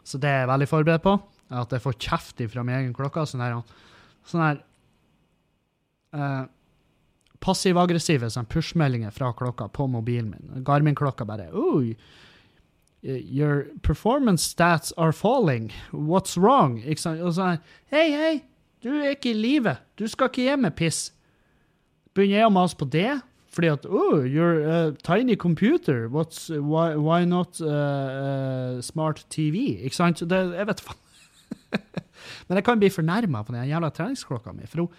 så det er jeg veldig forberedt på. At jeg får kjeft fra min egen klokke. Sånn her, sånn her uh, passiv-aggressive sånn push-meldinger fra klokka på mobilen min. Garmin-klokka bare Oi, your performance stats are falling. What's wrong? Ikke sant? Og sånn Hei, hei, du er ikke i live. Du skal ikke hjem med piss. Begynner jeg å mase på det? Fordi at oh, you're a tiny computer. What's, why, why not uh, uh, smart TV? Ikke sant? Det, jeg vet faen. Men jeg kan bli fornærma på den jævla treningsklokka mi. For hun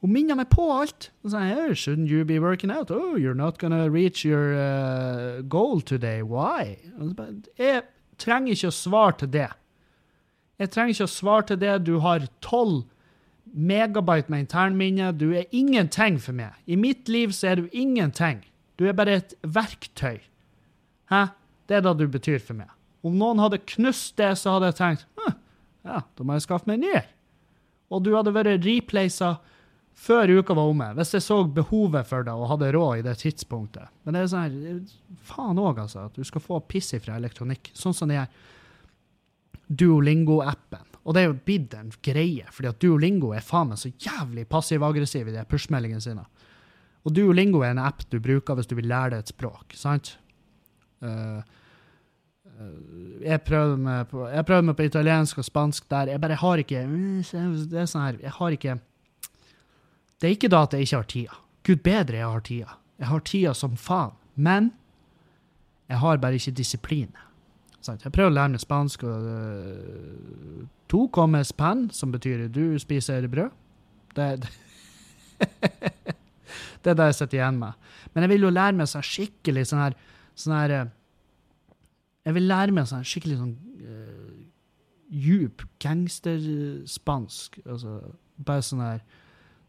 hun minner meg på alt. Hun sier, hey, Shouldn't you be working out? Oh, you're not gonna reach your uh, goal today. Why? Jeg trenger ikke å svare til det. Jeg trenger ikke å svare til det. Du har tolv megabyte med internminne. Du er ingenting for meg. I mitt liv så er du ingenting. Du er bare et verktøy. Hæ? Det er det du betyr for meg. Om noen hadde knust det, så hadde jeg tenkt ja, da må jeg skaffe meg en ny. Og du hadde vært replaca før uka var omme, hvis jeg så behovet for det og hadde råd i det tidspunktet. Men det er sånn her, faen òg, altså, at du skal få piss fra elektronikk. Sånn som den Duolingo-appen. Og det er jo blitt en greie, fordi at Duolingo er faen meg så jævlig passiv-aggressiv i de push-meldingene sine. Og Duolingo er en app du bruker hvis du vil lære deg et språk, sant? Uh, jeg prøvde, meg meg på italiensk og spansk der. Jeg bare har ikke Det er sånn her, jeg har ikke det er ikke da at jeg ikke har tida. Gud bedre jeg har tida. Jeg har tida som faen. Men jeg har bare ikke disiplin. Jeg prøver å lære meg spansk. og uh, To comes pan, som betyr du spiser brød. Det, det, det er det jeg sitter igjen med. Men jeg vil jo lære meg sånn skikkelig sånn her, sånn her eh, Jeg vil lære meg sånn skikkelig sånn uh, djup gangsterspansk. Altså, bare sånn her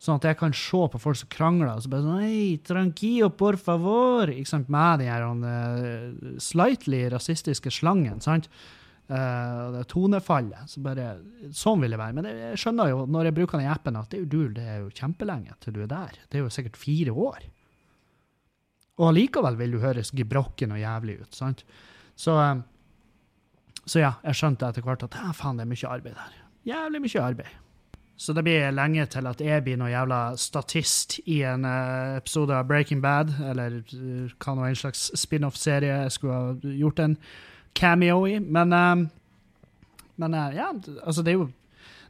Sånn at jeg kan se på folk som krangler, og så bare sånn Hei, tranquillo, por favor! Ikke sant, Med den her uh, slightly rasistiske slangen. sant? Uh, det tonefallet. Så bare, sånn vil det være. Men det, jeg skjønner jo, når jeg bruker den appen, at det er jo det er jo kjempelenge til du er der. Det er jo sikkert fire år. Og allikevel vil du høres gebrokken og jævlig ut. sant? Så, uh, så ja, jeg skjønte etter hvert at faen, det er mye arbeid der. Jævlig mye arbeid. Så det blir lenge til at jeg blir noe jævla statist i en uh, episode av Breaking Bad, eller uh, hva nå en slags spin-off-serie jeg skulle ha gjort en cameo i. Men, eh, men eh, ja, altså det er, jo,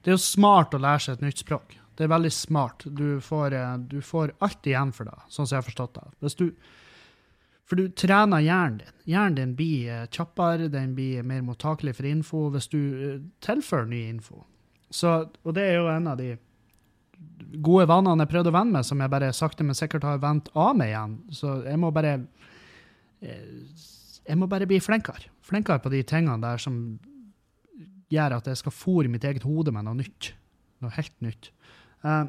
det er jo smart å lære seg et nytt språk. Det er veldig smart. Du får, eh, du får alt igjen for det, sånn som jeg har forstått det. Hvis du, for du trener hjernen din. Hjernen din blir eh, kjappere, den blir mer mottakelig for info hvis du eh, tilfører ny info. Så, og det er jo en av de gode vanene jeg prøvde å venne med, som jeg bare sakte, men sikkert har vendt av meg igjen. Så jeg må bare eh, Jeg må bare bli flinkere. Flinkere på de tingene der som gjør at jeg skal fôre mitt eget hode med noe nytt. Noe helt nytt. Uh,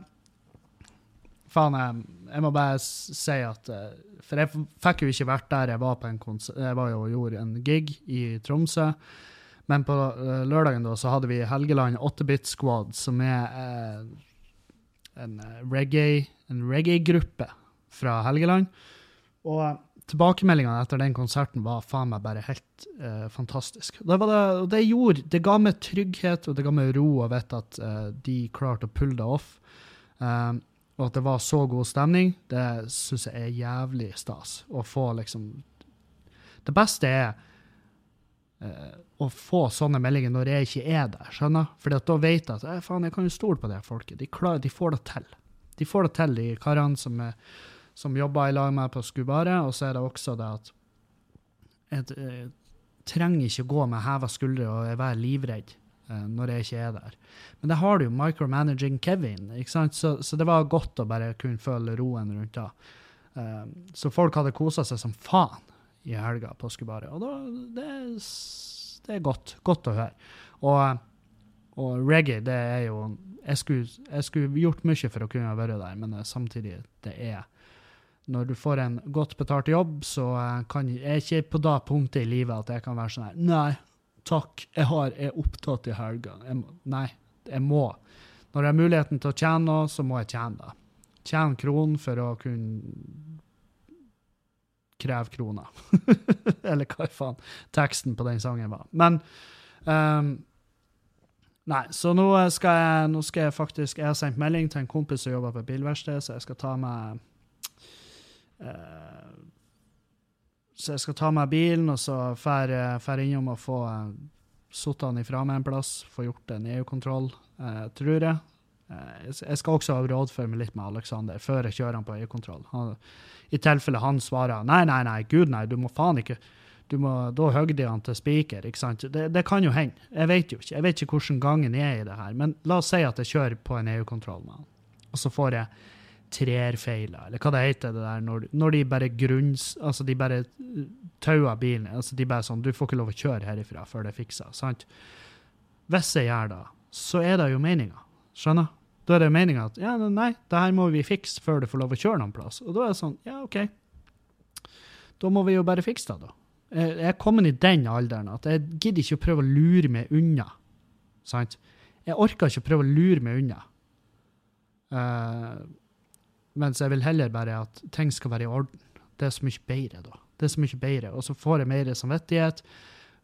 faen, jeg, jeg må bare si at eh, For jeg fikk jo ikke vært der jeg var på en konsert. Jeg var jo og gjorde en gig i Tromsø. Men på eh, lørdagen da, så hadde vi Helgeland 8-bit Squad, som er eh, en eh, reggae, reggae-gruppe fra Helgeland. Og eh, tilbakemeldingene etter den konserten var faen meg bare helt eh, fantastisk. Det, det, og det, gjorde, det ga meg trygghet og det ga meg ro å vite at eh, de klarte å pulle det off. Um, og at det var så god stemning, det syns jeg er jævlig stas. Å få liksom Det beste er eh, å få sånne meldinger når jeg ikke er der, skjønner? Fordi at da vet jeg at eh, faen, jeg kan jo stole på det folket. De, klar, de får det til. De får det til, de karene som, er, som jobber i lag med meg på Skubare. Og så er det også det at jeg, jeg trenger ikke gå med heva skuldre og være livredd eh, når jeg ikke er der. Men det har du jo micromanaging Kevin, ikke sant? Så, så det var godt å bare kunne føle roen rundt det. Eh, så folk hadde kosa seg som faen i helga påskebaret. Og da, det, det er godt. Godt å høre. Og, og reggae, det er jo jeg skulle, jeg skulle gjort mye for å kunne være der, men eh, samtidig, det er når du får en godt betalt jobb, så eh, kan jeg er ikke på det punktet i livet at jeg kan være sånn her Nei, takk, jeg, har, jeg er opptatt i helga. Nei, jeg må. Når jeg har muligheten til å tjene noe, så må jeg tjene det. Tjene kronen for å kunne kreve kroner. Eller hva faen teksten på den sangen var. Men um, Nei, så nå skal, jeg, nå skal jeg faktisk Jeg har sendt melding til en kompis som jobber på bilverksted, så jeg skal ta meg uh, Så jeg skal ta meg bilen, og så drar innom og få uh, satt den ifra meg en plass, få gjort en EU-kontroll, uh, tror jeg. Eh, jeg skal også rådføre meg litt med Aleksander før jeg kjører han på EU-kontroll. Han- I tilfelle han svarer nei, nei, nei, gud nei, du må faen ikke du må, Da hogger de han til spiker. ikke sant? Det, det kan jo hende. Jeg vet jo ikke Jeg vet ikke hvordan gangen er i det her. Men la oss si at jeg kjører på en EU-kontroll med han, og så får jeg trerfeiler, eller hva det heter det der, når, når de bare grunns... Altså, de bare uh, tauer bilen. altså De bare sånn Du får ikke lov å kjøre herifra før det er fiksa. Sant? Hvis jeg gjør det, så er det jo meninga. Skjønner? Da er det meninga at ja, nei, det her må vi fikse før du får lov å kjøre noen plass. Og da er det sånn, ja, OK. Da må vi jo bare fikse det, da. Jeg er kommet i den alderen at jeg gidder ikke å prøve å lure meg unna. Sant? Jeg orker ikke å prøve å lure meg unna. Uh, mens jeg vil heller bare at ting skal være i orden. Det er så mye bedre, da. Det er så mye bedre. Og så får jeg mer samvittighet.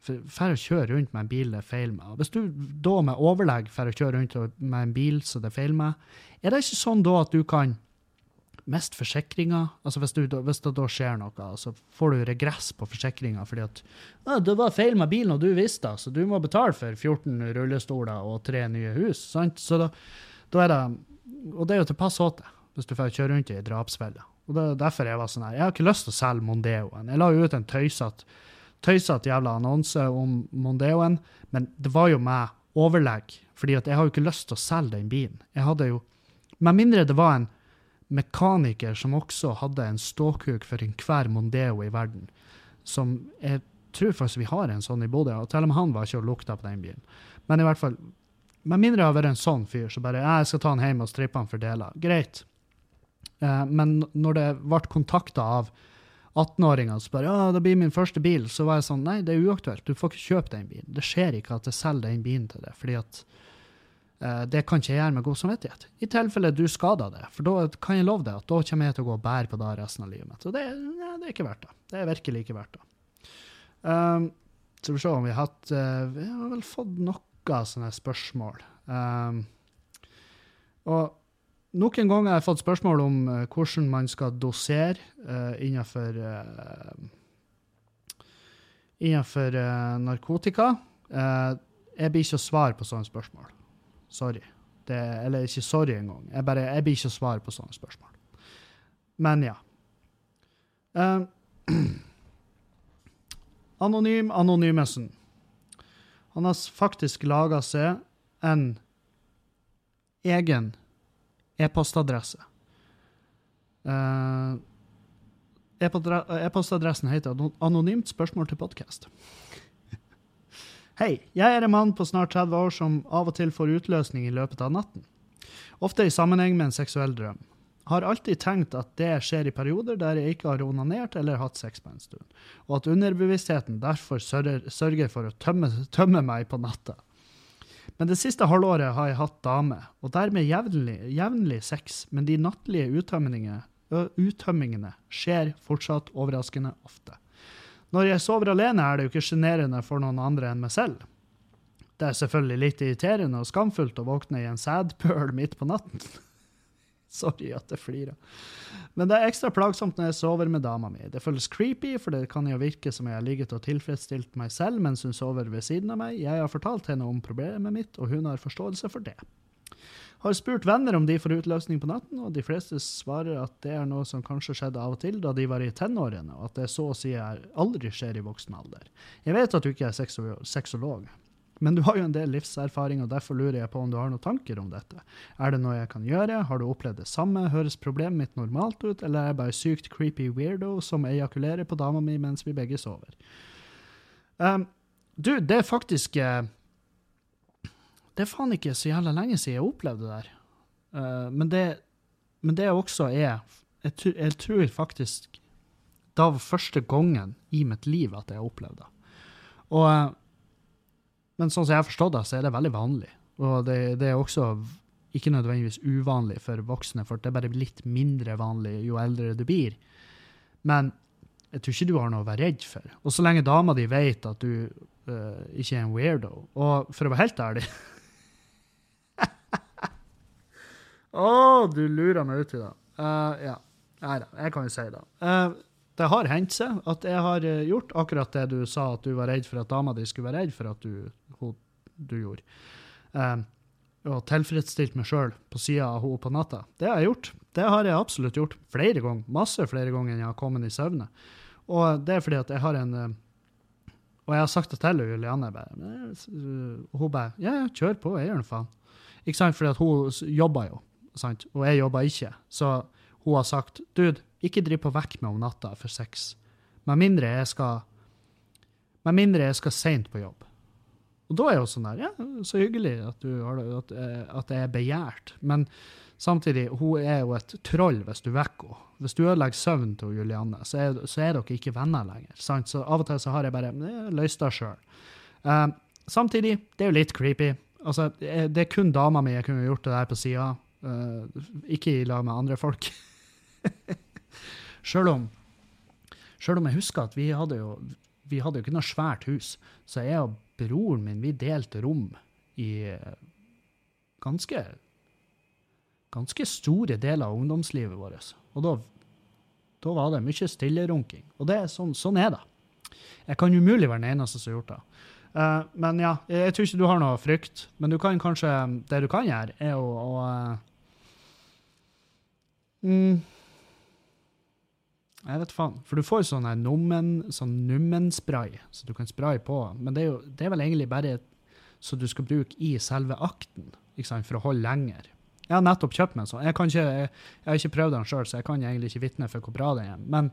For å kjøre rundt med en bil det er feil med. Hvis du da med overlegg for å kjøre rundt med en bil så det er feil med, er det ikke sånn da at du kan miste forsikringa? Altså hvis, hvis det da skjer noe, så får du regress på forsikringa fordi at «Å, det var feil med bilen, og du visste det, så du må betale for 14 rullestoler og tre nye hus. sant? Så da, da er det Og det er jo til pass åt deg hvis du får kjøre rundt i ei. Og det er derfor jeg var sånn her. Jeg har ikke lyst til å selge Mondeoen. Jeg la jo ut en tøysete tøysete jævla annonse om Mondeoen, men det var jo med overlegg, fordi at jeg har jo ikke lyst til å selge den bilen. Jeg hadde jo Med mindre det var en mekaniker som også hadde en ståkuk for enhver Mondeo i verden, som jeg tror faktisk vi har en sånn i Bodø, og til og med han var ikke og lukta på den bilen. Men i hvert fall, med mindre jeg har vært en sånn fyr, så bare jeg skal ta han hjem og strippe han for deler. Greit. Eh, men når det ble kontakta av 18-åringer som bare ja, det blir min første bil, så var jeg sånn nei, det er uaktuelt. Du får ikke kjøpe den bilen. Det skjer ikke at jeg selger den bilen til deg, fordi at eh, det kan ikke jeg gjøre med god samvittighet. I tilfelle du skader det, for da kan jeg love deg at da kommer jeg til å gå og bære på det resten av livet mitt. Og det, ja, det er ikke verdt det. Det er virkelig ikke verdt det. Um, så vi får se om vi har hatt uh, Vi har vel fått noe sånne spørsmål. Um, og noen ganger har jeg fått spørsmål om uh, hvordan man skal dosere uh, innenfor uh, innenfor narkotika. Jeg blir ikke å svare på sånne spørsmål. Sorry. Det, eller ikke sorry engang. Jeg, bare, jeg blir ikke å svare på sånne spørsmål. Men ja. Anonym Anonymesen. Han har faktisk laga seg en egen e-postadresse. Uh, E-postadressen heter Anonymt spørsmål til podkast. Hei, jeg er en mann på snart 30 år som av og til får utløsning i løpet av natten. Ofte i sammenheng med en seksuell drøm. Har alltid tenkt at det skjer i perioder der jeg ikke har onanert eller hatt sex på en stund, og at underbevisstheten derfor sørger for å tømme, tømme meg på natta. Men det siste halvåret har jeg hatt dame, og dermed jevnlig, jevnlig sex, men de nattlige uttømmingene, uttømmingene skjer fortsatt overraskende ofte. Når jeg sover alene, er det jo ikke sjenerende for noen andre enn meg selv. Det er selvfølgelig litt irriterende og skamfullt å våkne i en sædpøl midt på natten. Sorry at jeg flirer. Men det er ekstra plagsomt når jeg sover med dama mi. Det føles creepy, for det kan jo virke som jeg har ligget og tilfredsstilt meg selv mens hun sover ved siden av meg. Jeg har fortalt henne om problemet mitt, og hun har forståelse for det. Har spurt venner om de får utløsning på natten, og de fleste svarer at det er noe som kanskje skjedde av og til da de var i tenårene, og at det så å si aldri skjer i voksen alder. Jeg vet at du ikke er sexo- sexolog, men du har jo en del livserfaring, og derfor lurer jeg på om du har noen tanker om dette. Er det noe jeg kan gjøre? Har du opplevd det samme? Høres problemet mitt normalt ut, eller er jeg bare sykt creepy weirdo som ejakulerer på dama mi mens vi begge sover? Um, du, det er faktisk eh, Det er faen ikke så jævla lenge siden jeg opplevde det der. Uh, men, det, men det også er jeg, jeg tror faktisk det var første gangen i mitt liv at jeg opplevde det. Og, eh, men sånn som jeg har forstått det, så er det veldig vanlig. Og det, det er også ikke nødvendigvis uvanlig for voksne, for det er bare litt mindre vanlig jo eldre du blir. Men jeg tror ikke du har noe å være redd for. Og så lenge dama di vet at du uh, ikke er en weirdo Og for å være helt ærlig Å, du lurer meg uti det. Uh, ja. Nei da, jeg kan jo si det. Uh, det har hendt seg at jeg har gjort akkurat det du sa, at du var redd for at dama di skulle være redd for at du, du gjorde. Eh, og tilfredsstilt meg sjøl på sida av henne på natta. Det har jeg gjort. Det har jeg absolutt gjort flere ganger. Masse flere ganger enn jeg har kommet i søvne. Og det er fordi at jeg har en eh, Og jeg har sagt det til Julianne. bare, «Nei, s- øh», Og hun bare Ja, ja, kjør på, jeg gjør nå faen. Ikke sant? Fordi at hun jobber jo, sant? og jeg jobber ikke. Så hun har sagt dude, ikke driv på vekk med om natta for sex. Med mindre jeg skal Med mindre jeg skal seint på jobb. Og da er jo sånn der, ja, så hyggelig at, du har, det- at, eh, at det er begjært. Men samtidig, hun er jo et troll hvis du vekker henne. Hvis du ødelegger søvnen til Julianne, så er, så er dere ikke venner lenger. Sant? Så av og til så har jeg bare eh, løst det sjøl. samtidig, det er jo litt creepy. Altså, eh, det er kun dama mi jeg kunne gjort det der på sida. ikke i lag med andre folk. Sjøl om, selv om jeg husker at vi hadde jo vi hadde jo ikke noe svært hus, så jeg og broren min vi delte rom i eh, ganske ganske store deler av ungdomslivet vårt. Og da, da var det mye stillerunking. Og det, sånn, sånn er det. Jeg kan umulig være den eneste som har gjort det. Uh, men ja, jeg, jeg tror ikke du har noe frykt. Men du kan kanskje, det du kan gjøre, er å, å uh, mm, jeg vet faen. For du får sånn sånn nummenspray som du kan spraye på. Men det er jo det er vel egentlig bare så du skal bruke i selve akten, for å holde lenger. Jeg har nettopp kjøpt meg en sånn. Jeg, ikke, jeg, jeg har ikke prøvd den sjøl, så jeg kan egentlig ikke vitne for hvor bra den er. Men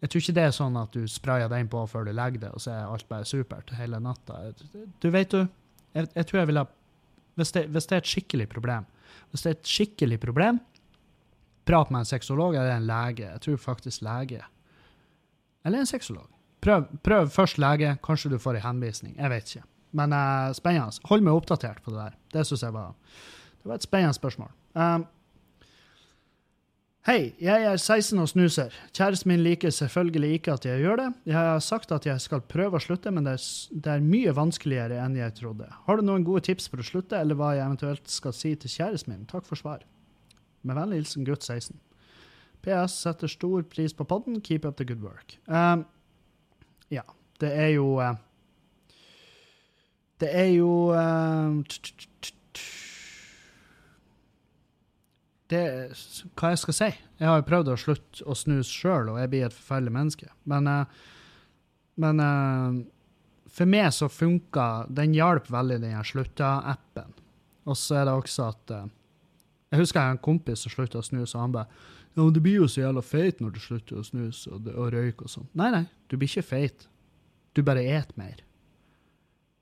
jeg tror ikke det er sånn at du sprayer den på før du legger det, og så er alt bare supert hele natta. Du vet du, jeg, jeg tror jeg ville hvis hvis det er et skikkelig problem Hvis det er et skikkelig problem, prat med en sexolog eller en lege. Jeg tror faktisk lege. Eller en sexolog. Prøv, prøv først lege, kanskje du får en henvisning. Jeg vet ikke. Men uh, spennende. Hold meg oppdatert på det der. Det syns jeg var Det var et spennende spørsmål. Um, Hei, jeg er 16 og snuser. Kjæresten min liker selvfølgelig ikke at jeg gjør det. Jeg har sagt at jeg skal prøve å slutte, men det er, det er mye vanskeligere enn jeg trodde. Har du noen gode tips for å slutte, eller hva jeg eventuelt skal si til kjæresten min? Takk for svar. Med vennlig hilsen gutt 16. PS setter stor pris på podden. Keep up the good work. Um, ja. Det er jo uh, Det er jo uh, t- t- t- Det Hva jeg skal si? Jeg har jo prøvd å slutte å snuse sjøl, og jeg blir et forferdelig menneske. Men, eh, men eh, for meg så funka Den hjalp veldig, den jeg Slutta-appen. Og så er det også at Jeg husker jeg en kompis som slutta å snuse, og han bare ja, men du blir jo så jævla feit når du slutter å snuse og, og røyke og sånn. Nei, nei, du blir ikke feit. Du bare et mer.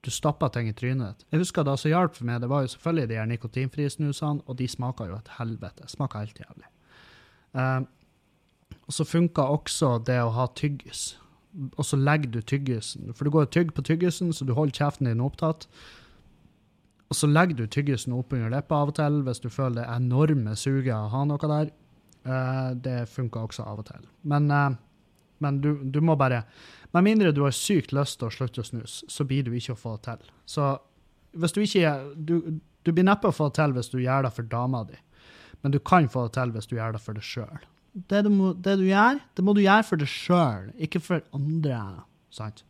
Du stapper ting i trynet ditt. Jeg husker det som hjalp for meg, det var jo selvfølgelig de her nikotinfrie snusene, og de smaker jo et helvete. Smaker helt jævlig. Um, og så funka også det å ha tyggis. Og så legger du tyggisen, for du går og tygger på tyggisen, så du holder kjeften din opptatt. Og så legger du tyggisen oppunder leppa av og til hvis du føler det enorme suget av å ha noe der. Uh, det funker også av og til. Men, uh, men du, du må bare Med mindre du har sykt lyst til å slutte å snuse, så blir du ikke å få det til. Så hvis du ikke Du, du blir neppe å få det til hvis du gjør det for dama di, men du kan få det til hvis du gjør det for deg sjøl. Det, det du gjør, det må du gjøre for deg sjøl, ikke for andre. Sant?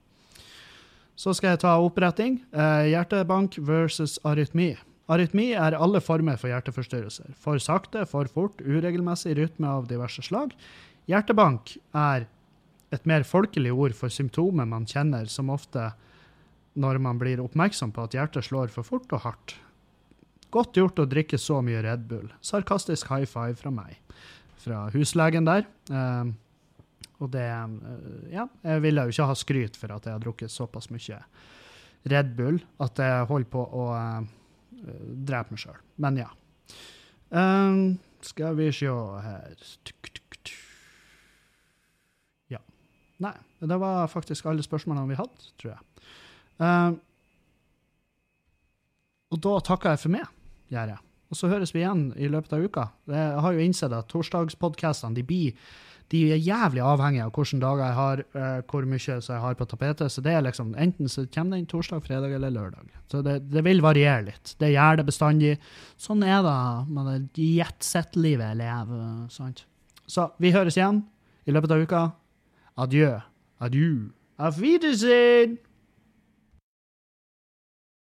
Så skal jeg ta oppretting. Eh, hjertebank versus arytmi. Arytmi er alle former for hjerteforstyrrelser. For sakte, for fort, uregelmessig rytme av diverse slag. Hjertebank er et mer folkelig ord for symptomer man kjenner som ofte når man blir oppmerksom på at hjertet slår for fort og hardt. Godt gjort å drikke så mye Red Bull. Sarkastisk high five fra meg. Fra huslegen der. Eh, og det eh, Ja, jeg ville jo ikke ha skryt for at jeg har drukket såpass mye Red Bull at jeg holder på å uh, drepe meg sjøl. Men ja. Um, skal vi se her. Ja. Nei, det var faktisk alle spørsmålene vi hadde, tror jeg. Um, og da takker jeg for meg, gjør jeg. Og så høres vi igjen i løpet av uka. Jeg har jo innsett at torsdagspodkastene blir de er jævlig avhengige av hvilke dager jeg har, uh, hvor mye jeg har på tapetet. Så det er liksom, enten så kommer den torsdag, fredag eller lørdag. Så det, det vil variere litt. Det gjør det bestandig. Sånn er det med det jetset-livet jeg lever. sant? Så vi høres igjen i løpet av uka. Adjø. Adjø. Auf Wiedersehen!